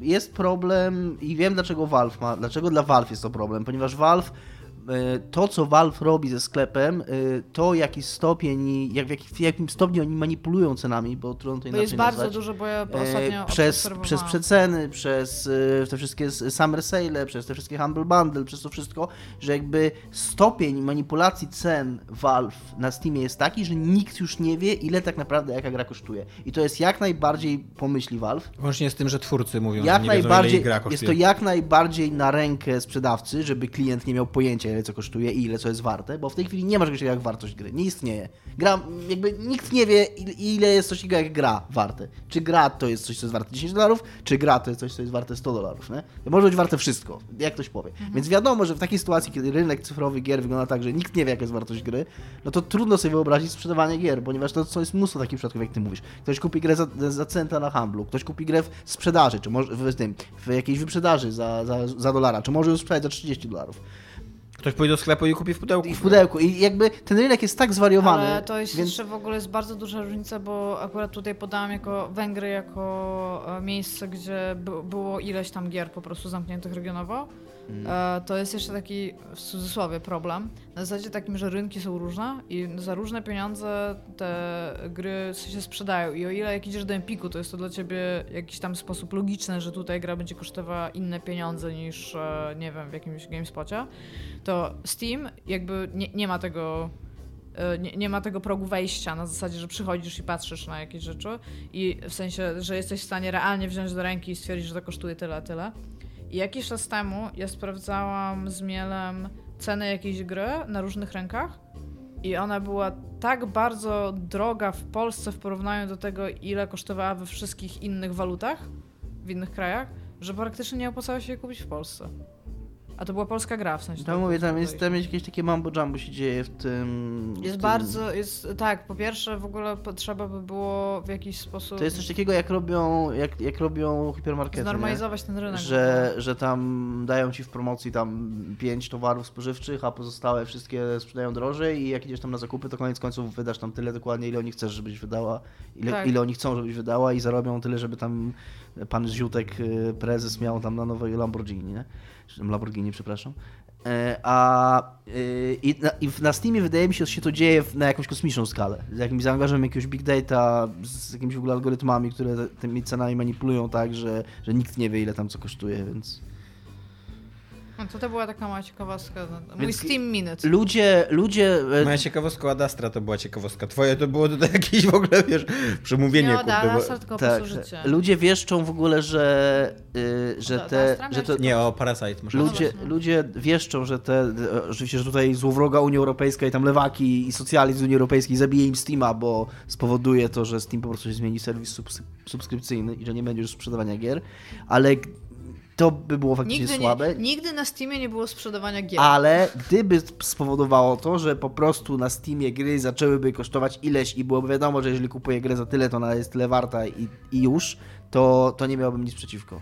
jest problem i wiem dlaczego Valve ma, dlaczego dla Valve jest to problem, ponieważ Valve to, co Valve robi ze sklepem, e, to jaki stopień, i jak, w, jak, w jakim stopniu oni manipulują cenami, bo trudno to Bo inaczej jest bardzo nazwać. dużo, bo ja E, ostatnio przez, przez przeceny, przez e, te wszystkie summer sale, przez te wszystkie humble bundle, przez to wszystko, że jakby stopień manipulacji cen Valve na Steamie jest taki, że nikt już nie wie, ile tak naprawdę jaka gra kosztuje. I to jest jak najbardziej pomyśli Valve. Łącznie z tym, że twórcy mówią, Jak że nie wiedzą, ile najbardziej, gra jest kosztuje. to jak najbardziej na rękę sprzedawcy, żeby klient nie miał pojęcia, ile co kosztuje i ile co jest warte, bo w tej chwili nie ma czegoś takiego jak wartość gry. Nie istnieje. Gra, jakby nikt nie wie, ile- jest coś takiego jak gra warte. Czy gra to jest coś, co jest warte 10 dolarów, czy gra to jest coś, co jest warte 100 dolarów, nie? To może być warte wszystko, jak ktoś powie. Więc wiadomo, że w takiej sytuacji, kiedy rynek cyfrowy gier wygląda tak, że nikt nie wie, jaka jest wartość gry, no to trudno sobie wyobrazić sprzedawanie gier, ponieważ to, to jest mnóstwo takich przypadków, jak ty mówisz. Ktoś kupi grę za, za centa na handlu, ktoś kupi grę w sprzedaży, czy może w, tym, w jakiejś wyprzedaży za, za, za dolara, czy może ją sprzedać za 30 dolarów. Ktoś pójdzie do sklepu i kupi w pudełku. I w pudełku. I jakby ten rynek jest tak zwariowany. Ale to jest więc... jeszcze w ogóle jest bardzo duża różnica, bo akurat tutaj podałam jako Węgry jako e, miejsce, gdzie by, było ileś tam gier po prostu zamkniętych regionowo. E, to jest jeszcze taki w cudzysłowie problem. Na zasadzie takim, że rynki są różne i za różne pieniądze te gry się sprzedają. I o ile jak idziesz do Empiku, to jest to dla ciebie jakiś tam sposób logiczny, że tutaj gra będzie kosztowała inne pieniądze niż, e, nie wiem, w jakimś GameSpocie, to Steam jakby nie, nie ma tego e, nie, nie ma tego progu wejścia na zasadzie, że przychodzisz i patrzysz na jakieś rzeczy i w sensie, że jesteś w stanie realnie wziąć do ręki i stwierdzić, że to kosztuje tyle, tyle. Jakiś czas temu ja sprawdzałam z Mielem ceny jakiejś gry na różnych rynkach i ona była tak bardzo droga w Polsce w porównaniu do tego, ile kosztowała we wszystkich innych walutach w innych krajach, że praktycznie nie opłacało się jej kupić w Polsce. A to była polska gra w sensie. Tam tak mówię, tam jest, tam jest jakieś takie mambo jumbo się dzieje w tym. w Jest tym- bardzo, jest, tak, po pierwsze w ogóle potrzeba by było w jakiś sposób To jest coś takiego, jak robią, jak, jak robią hipermarkety. nie? znormalizować ten rynek. Że, że tam dają ci w promocji tam pięć towarów spożywczych, a pozostałe wszystkie sprzedają drożej i jak idziesz tam na zakupy, to koniec końców wydasz tam tyle dokładnie, ile oni chcesz, żebyś wydała, ile, Tak. ile oni chcą, żebyś wydała i zarobią tyle, żeby tam pan Ziutek, y, prezes miał tam na nowej Lamborghini, nie? Lamborghini, przepraszam. E, A y, i na, i na Steamie wydaje mi się, że się to dzieje na jakąś kosmiczną skalę. Z jakimś zaangażowaniem jakiegoś big data, z jakimiś w ogóle algorytmami, które tymi cenami manipulują tak, że, że nikt nie wie ile tam co kosztuje, więc... No, to, to była taka mała ciekawostka. no, Mój Więc- Steam Minute. Ludzie, ludzie... e, Moja ciekawostka od Astra to była ciekawostka. Twoje to było tutaj jakieś w ogóle, wiesz, przemówienie. Nie bo- bo... tylko tak, ludzie wieszczą w ogóle, że, y, że te... Astra Że to, Nie, o Parasite rację. Ludzie, właśnie. ludzie wieszczą, że te, oczywiście, że tutaj złowroga Unia Europejska i tam lewaki i socjalizm Unii Europejskiej zabije im Steama, bo spowoduje to, że Steam po prostu się zmieni serwis subs- subskrypcyjny i że nie będzie już sprzedawania gier, ale to by było faktycznie Nigdy, słabe. nie, nigdy na Steamie nie było sprzedawania gier. Ale gdyby spowodowało to, że po prostu na Steamie gry zaczęłyby kosztować ileś i byłoby wiadomo, że jeżeli kupuję grę za tyle, to ona jest tyle warta i, i już, to, to nie miałbym nic przeciwko.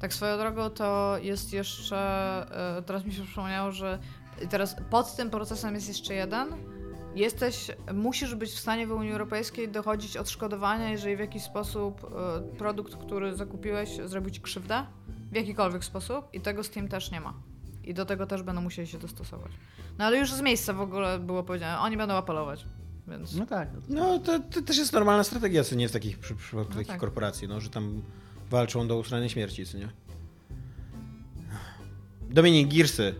Tak swoją drogą to jest jeszcze, e, teraz mi się przypomniało, że teraz pod tym procesem jest jeszcze jeden. Jesteś, musisz być w stanie w Unii Europejskiej dochodzić odszkodowania, jeżeli w jakiś sposób e, produkt, który zakupiłeś, zrobił ci krzywdę, w jakikolwiek sposób i tego Steam też nie ma. I do tego też będą musieli się dostosować. No ale już z miejsca w ogóle było powiedziane, oni będą apelować, więc... No tak. No to, to też jest normalna strategia, co nie w takich przy, przypadku No takich tak. korporacji, no, że tam walczą do usranej śmierci, co nie? Dominik, Gearsy.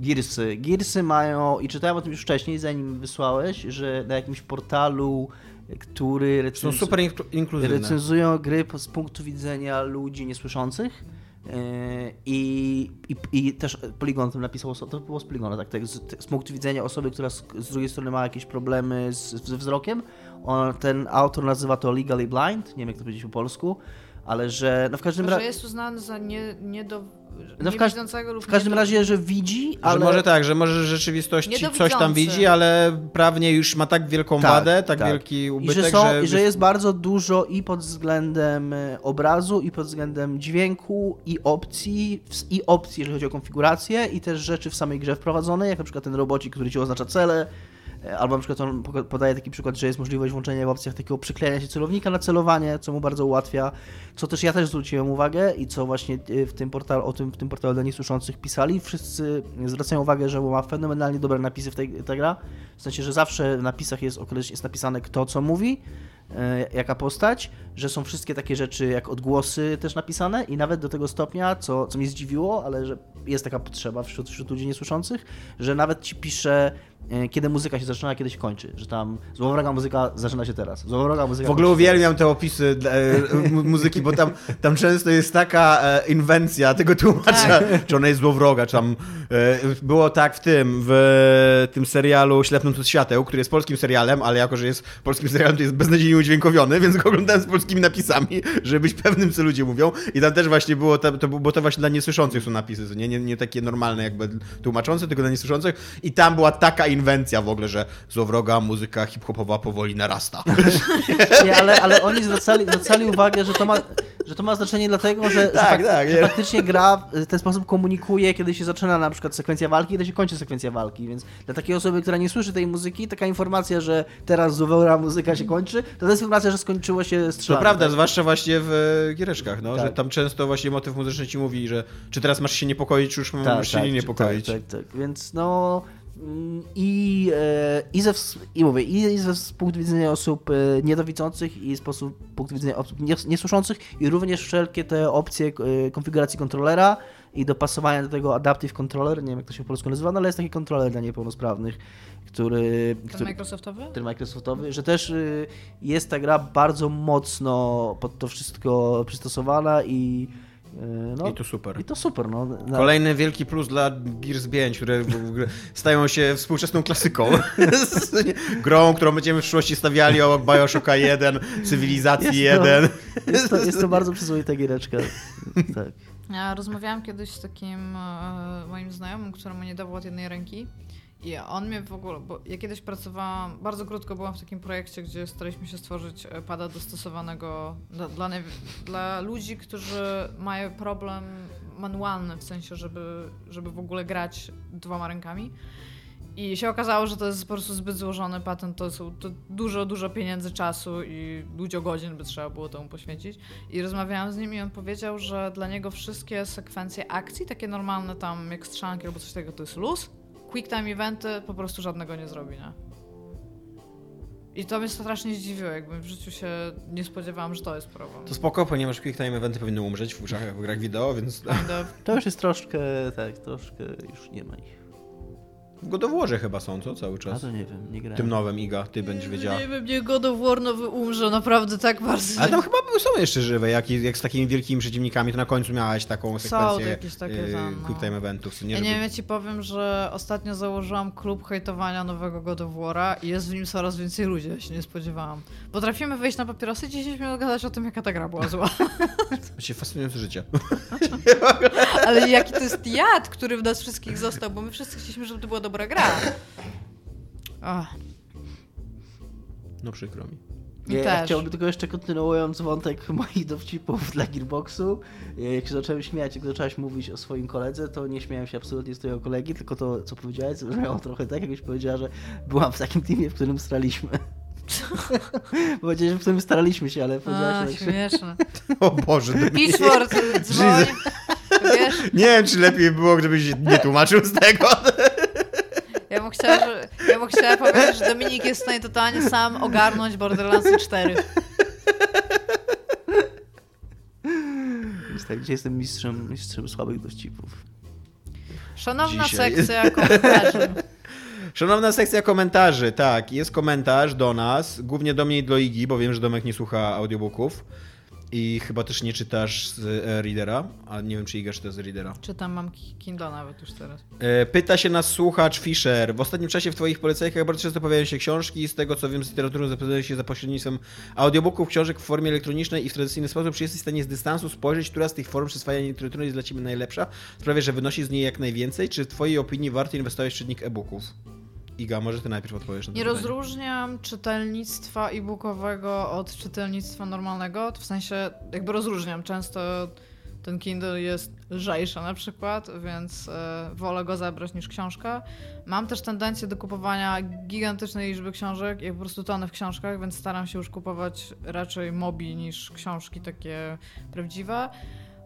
Gearsy. Gearsy mają, i czytałem o tym już wcześniej, zanim wysłałeś, że na jakimś portalu, który Są recenz- super inklu- inkluzywne. recenzują gry z punktu widzenia ludzi niesłyszących. Yy, I, i, I też Polygon o tym napisał, to było z Polygona, tak, tak z, z punktu widzenia osoby, która z, z drugiej strony ma jakieś problemy z, ze wzrokiem. On, ten autor nazywa to Legally Blind, nie wiem jak to powiedzieć po polsku, ale że no w każdym Że razie... jest uznany za nie, nie do No w, każ- w każdym razie, że widzi, ale... Że może tak, że może w rzeczywistości coś tam widzi, ale prawnie już ma tak wielką Tak, wadę, tak, tak. wielki I ubytek, że, są, że... i że jest bardzo dużo i pod względem e, obrazu, i pod względem dźwięku, i opcji, i opcji, jeżeli chodzi o konfigurację, i też rzeczy w samej grze wprowadzone, jak na przykład ten robocik, który ci oznacza cele, albo na przykład on podaje taki przykład, że jest możliwość włączenia w opcjach takiego przyklejania się celownika na celowanie, co mu bardzo ułatwia, co też ja też zwróciłem uwagę i co właśnie e, w tym portalu, o tym w tym portalu dla niesłyszących pisali, wszyscy zwracają uwagę, że ma fenomenalnie dobre napisy w tej, ta gra, w sensie, że zawsze w napisach jest, jest napisane kto co mówi, e, jaka postać, że są wszystkie takie rzeczy jak odgłosy też napisane i nawet do tego stopnia, co, co mnie zdziwiło, ale że jest taka potrzeba wśród, wśród ludzi niesłyszących, że nawet ci pisze e, kiedy muzyka się zaczyna, kiedy się kończy, że tam złowroga muzyka zaczyna się teraz, złowroga muzyka W ogóle uwielbiam te opisy e, mu- muzyki, bo tam, tam często jest taka e, inwencja tego tłumacza, czy ona jest złowroga, czy tam e, było tak w tym, w tym serialu Ślepnąc świateł, który jest polskim serialem, ale jako, że jest polskim serialem, to jest beznadziejnie udźwiękowiony, więc go oglądałem z polskimi napisami, żeby być pewnym, co ludzie mówią. I tam też właśnie było, to, to, bo to właśnie dla niesłyszących są napisy, nie, nie, nie takie normalne jakby tłumaczące, tylko dla niesłyszących. I tam była taka inwencja w ogóle, że złowroga muzyka hip-hopowa powoli narasta. Nie, ale, ale oni zwracali, zwracali uwagę, że to, ma, że to ma znaczenie dlatego, że, Tak, że, tak, że nie. faktycznie gra w ten sposób komunikuje, kiedy się zaczyna na przykład sekwencja walki, kiedy się kończy sekwencja walki, więc dla takiej osoby, która nie słyszy tej muzyki, taka informacja, że teraz zupełna muzyka się kończy, to jest informacja, że skończyło się To strzelanie. prawda, tak? zwłaszcza właśnie w e, giereczkach, no, Tak. że tam często właśnie motyw muzyczny ci mówi, że czy teraz masz się niepokoić, czy już masz się nie niepokoić. Tak, tak, tak. Więc no i, e, i, ze, i mówię, i ze z punktu widzenia osób e, niedowidzących i z sposób, punktu widzenia osób nies- niesłyszących i również wszelkie te opcje e, konfiguracji kontrolera i dopasowania do tego adaptive controller, nie wiem jak to się po polsku nazywa, no ale jest taki kontroler dla niepełnosprawnych, który, Ten który, Microsoftowy? ten Microsoftowy, że też jest ta gra bardzo mocno pod to wszystko przystosowana i no, I to super. i to super, no. Na- Kolejny wielki plus dla Gears 5, które w ogóle stają się współczesną klasyką. Grą, którą będziemy w przyszłości stawiali obok Bioshocka 1, Cywilizacji Jest to- 1. Jest to, jest to bardzo przyzwoita giereczka. Tak. Ja rozmawiałam kiedyś z takim e, moim znajomym, któremu nie dawał od jednej ręki. I on mnie w ogóle, bo ja kiedyś pracowałam, bardzo krótko byłam w takim projekcie, gdzie staraliśmy się stworzyć e, pada dostosowanego dla, dla, dla ludzi, którzy mają problem manualny, w sensie, żeby, żeby w ogóle grać dwoma rękami. I się okazało, że to jest po prostu zbyt złożony patent, to są to dużo, dużo pieniędzy, czasu i dużo godzin by trzeba było temu poświęcić. I rozmawiałam z nim i on powiedział, że dla niego wszystkie sekwencje akcji, takie normalne tam jak strzelanki albo coś takiego, to jest luz. Quick time eventy po prostu żadnego nie zrobi, nie? I to mnie strasznie zdziwiło, jakby w życiu się nie spodziewałam, że to jest problem. To spoko, ponieważ quick time eventy powinny umrzeć w grach, w grach wideo, więc. To już jest troszkę, tak, troszkę już nie ma ich. W Godoworze chyba są, co? Cały A czas. to nie wiem, nie grałem. Tym nowym Iga, ty będziesz wiedziała. Nie wiem, nie God of War nowy umrze, naprawdę tak bardzo. Ale tam chyba były- są jeszcze żywe, jak, jak z takimi wielkimi przeciwnikami, to na końcu miałaś taką sekwencję jakieś takie yy, tam, no. quick time eventów. Nie, Ja nie żeby- wiem, ja ci powiem, że ostatnio założyłam klub hejtowania nowego God of War'a i jest w nim coraz więcej ludzi, ja się nie spodziewałam. Potrafimy wejść na papierosy 10 minut gadać o tym, jaka ta gra była zła. Właściwie fascynujące życie. Ale jaki to jest jad, który w nas wszystkich został, bo my wszyscy chcieliśmy, żeby to była dobra gra. Ach, No przykro mi. Ja, ja chciałbym tylko jeszcze kontynuując wątek moich dowcipów dla Gearboxu. Jak się zacząłem śmiać, jak zaczęłaś mówić o swoim koledze, to nie śmiałem się absolutnie z twojego kolegi, tylko to, co powiedziałeś, brzmiało trochę tak, jakbyś powiedziała, że byłam w takim teamie, w którym straliśmy. Powiedziałeś, że w którym staraliśmy się, ale powiedziałaś tak, że... śmieszne. O Boże. Pitchfork, dzwoń. Wiesz, Nie wiem, czy lepiej było, gdybyś nie tłumaczył z tego. Ja bym chciała, że, ja bym chciała powiedzieć, że Dominik jest w stanie totalnie sam ogarnąć Borderlands 4. Więc tak, gdzie jestem mistrzem, mistrzem słabych dowcipów. Szanowna Dzisiaj. sekcja komentarzy. Szanowna sekcja komentarzy, tak, jest komentarz do nas, głównie do mnie i do Igi, bo wiem, że Domek nie słucha audiobooków. I chyba też nie czytasz z e, Readera, a nie wiem, czy Iga czyta z Readera. Czytam, mam Ki- Kindle nawet już teraz. E, Pyta się nas słuchacz Fisher. W ostatnim czasie w Twoich polecajkach bardzo często pojawiają się książki. Z tego co wiem, z literatury zapowiadają się za pośrednictwem audiobooków, książek w formie elektronicznej i w tradycyjny sposób. Czy jesteś w stanie z dystansu spojrzeć, która z tych form przyswajania literatury jest dla Ciebie najlepsza? Sprawia, że wynosi z niej jak najwięcej. Czy w Twojej opinii warto inwestować w czytnik e-booków? Iga, może Ty najpierw odpowiesz na to Nie pytanie. rozróżniam czytelnictwa e-bookowego od czytelnictwa normalnego. W sensie, jakby rozróżniam. Często ten Kindle jest lżejszy na przykład, więc e, wolę go zabrać niż książkę. Mam też tendencję do kupowania gigantycznej liczby książek, jak po prostu tonę w książkach, więc staram się już kupować raczej mobi niż książki takie prawdziwe.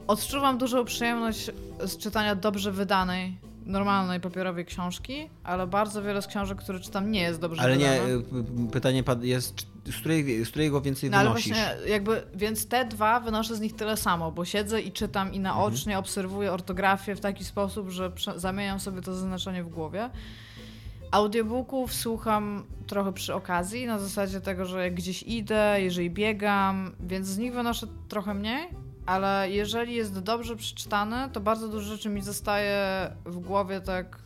Odczuwam dużą przyjemność z czytania dobrze wydanej, normalnej papierowej książki, ale bardzo wiele z książek, które czytam, nie jest dobrze Ale nie, wydane. y, pytanie jest, z której, z której go więcej No ale wynosisz? właśnie, jakby, więc te dwa wynoszę z nich tyle samo, bo siedzę i czytam i naocznie obserwuję ortografię w taki sposób, że zamieniam sobie to zaznaczenie w głowie. Audiobooków słucham trochę przy okazji, na zasadzie tego, że jak gdzieś idę, jeżeli biegam, więc z nich wynoszę trochę mniej, ale jeżeli jest dobrze przeczytany, to bardzo dużo rzeczy mi zostaje w głowie tak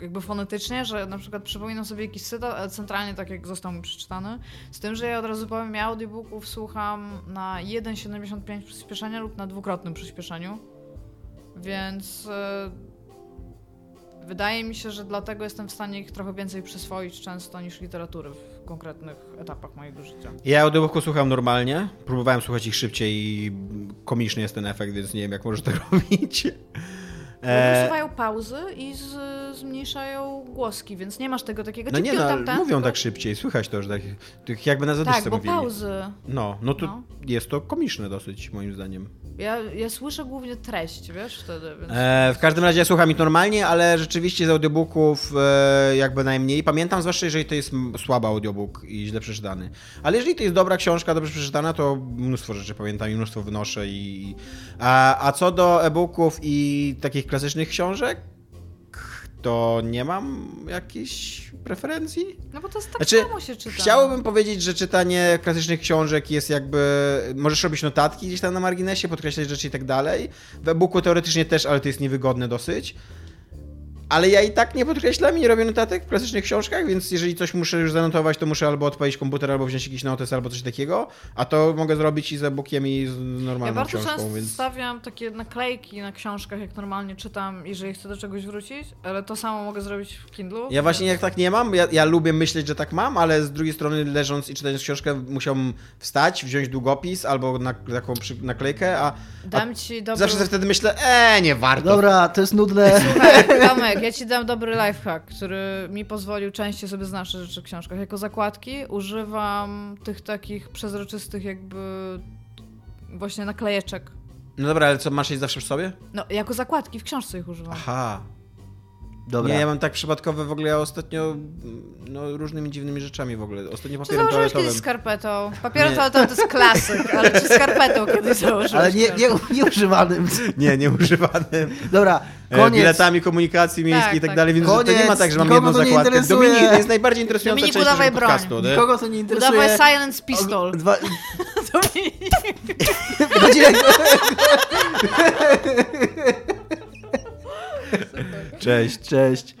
jakby fonetycznie, że na przykład przypominam sobie jakiś cytat, ale centralnie tak jak został mi przeczytany. Z tym, że ja od razu powiem, ja audiobooków słucham na 1,75 przyspieszenia lub na dwukrotnym przyspieszeniu. Więc e, wydaje mi się, że dlatego jestem w stanie ich trochę więcej przyswoić często niż literatury konkretnych etapach mojego życia. Ja audiobooku słucham normalnie. Próbowałem słuchać ich szybciej i komiczny jest ten efekt, więc nie wiem, jak możesz to robić. E... Usuwają pauzy i z, zmniejszają głoski, więc nie masz tego takiego no nie no, tam, tam, mówią tylko- tak szybciej, słychać to, że tak, tak jakby na zadyszce Tak, bo mówili. pauzy. No, no to No. jest to komiczne dosyć, moim zdaniem. Ja, ja słyszę głównie treść, wiesz, wtedy, więc... E, w każdym razie ja słucham ich normalnie, ale rzeczywiście z audiobooków e, jakby najmniej. Pamiętam, zwłaszcza jeżeli to jest słaby audiobook i źle przeczytany. Ale jeżeli to jest dobra książka, dobrze przeczytana, to mnóstwo rzeczy pamiętam i mnóstwo wynoszę. I, a, a co do e-booków i takich klasycznych książek, to nie mam jakichś preferencji. No bo to jest tak Znaczy, samo się czyta. Chciałbym powiedzieć, że czytanie klasycznych książek jest jakby. Możesz robić notatki gdzieś tam na marginesie, podkreślać rzeczy i tak dalej. W e-booku teoretycznie też, ale to jest niewygodne dosyć. Ale ja i tak nie podkreślam i nie robię notatek w klasycznych książkach, więc jeżeli coś muszę już zanotować, to muszę albo odpalić komputer, albo wziąć jakiś notes, albo coś takiego. A to mogę zrobić i z e-bookiem, i z normalną Ja bardzo książką, często więc. stawiam takie naklejki na książkach, jak normalnie czytam, jeżeli chcę do czegoś wrócić, ale to samo mogę zrobić w Kindlu. Ja właśnie jak tak nie mam, ja, ja lubię myśleć, że tak mam, ale z drugiej strony leżąc i czytając książkę musiałbym wstać, wziąć długopis albo na, taką przy, naklejkę, a, a Dam ci dobry... zawsze wtedy myślę, eee, nie warto. Dobra, to jest nudne. Słuchaj, Tomek, ja ci dam dobry lifehack, który mi pozwolił częściej sobie znaczyć rzeczy w książkach. Jako zakładki używam tych takich przezroczystych jakby właśnie naklejeczek. No dobra, ale co, masz je zawsze przy sobie? No, jako zakładki w książce ich używam. Aha. Dobra. Nie, ja mam tak przypadkowe w ogóle ja ostatnio no, różnymi dziwnymi rzeczami w ogóle. Ostatnio Czy papierem założyłeś toaletowym. kiedyś skarpetą? Papierem Nie. toaletowym to jest klasyk, ale czy skarpetą kiedyś założyłeś? Ale nie, nie, nie używanym. Nie, nieużywanym. Dobra, E, koniec. Biletami komunikacji miejskiej Tak, i tak tak. dalej, więc to nie Koniec. ma tak, że mam Nikogo jedną to nie zakładkę. interesuje. Dominik, to jest najbardziej interesująca Dominiku, część dawaj naszego broń. podcastu. nie? Nikogo to nie interesuje. Udawaj silence pistol. Dwa... Dominik. Cześć. Cześć.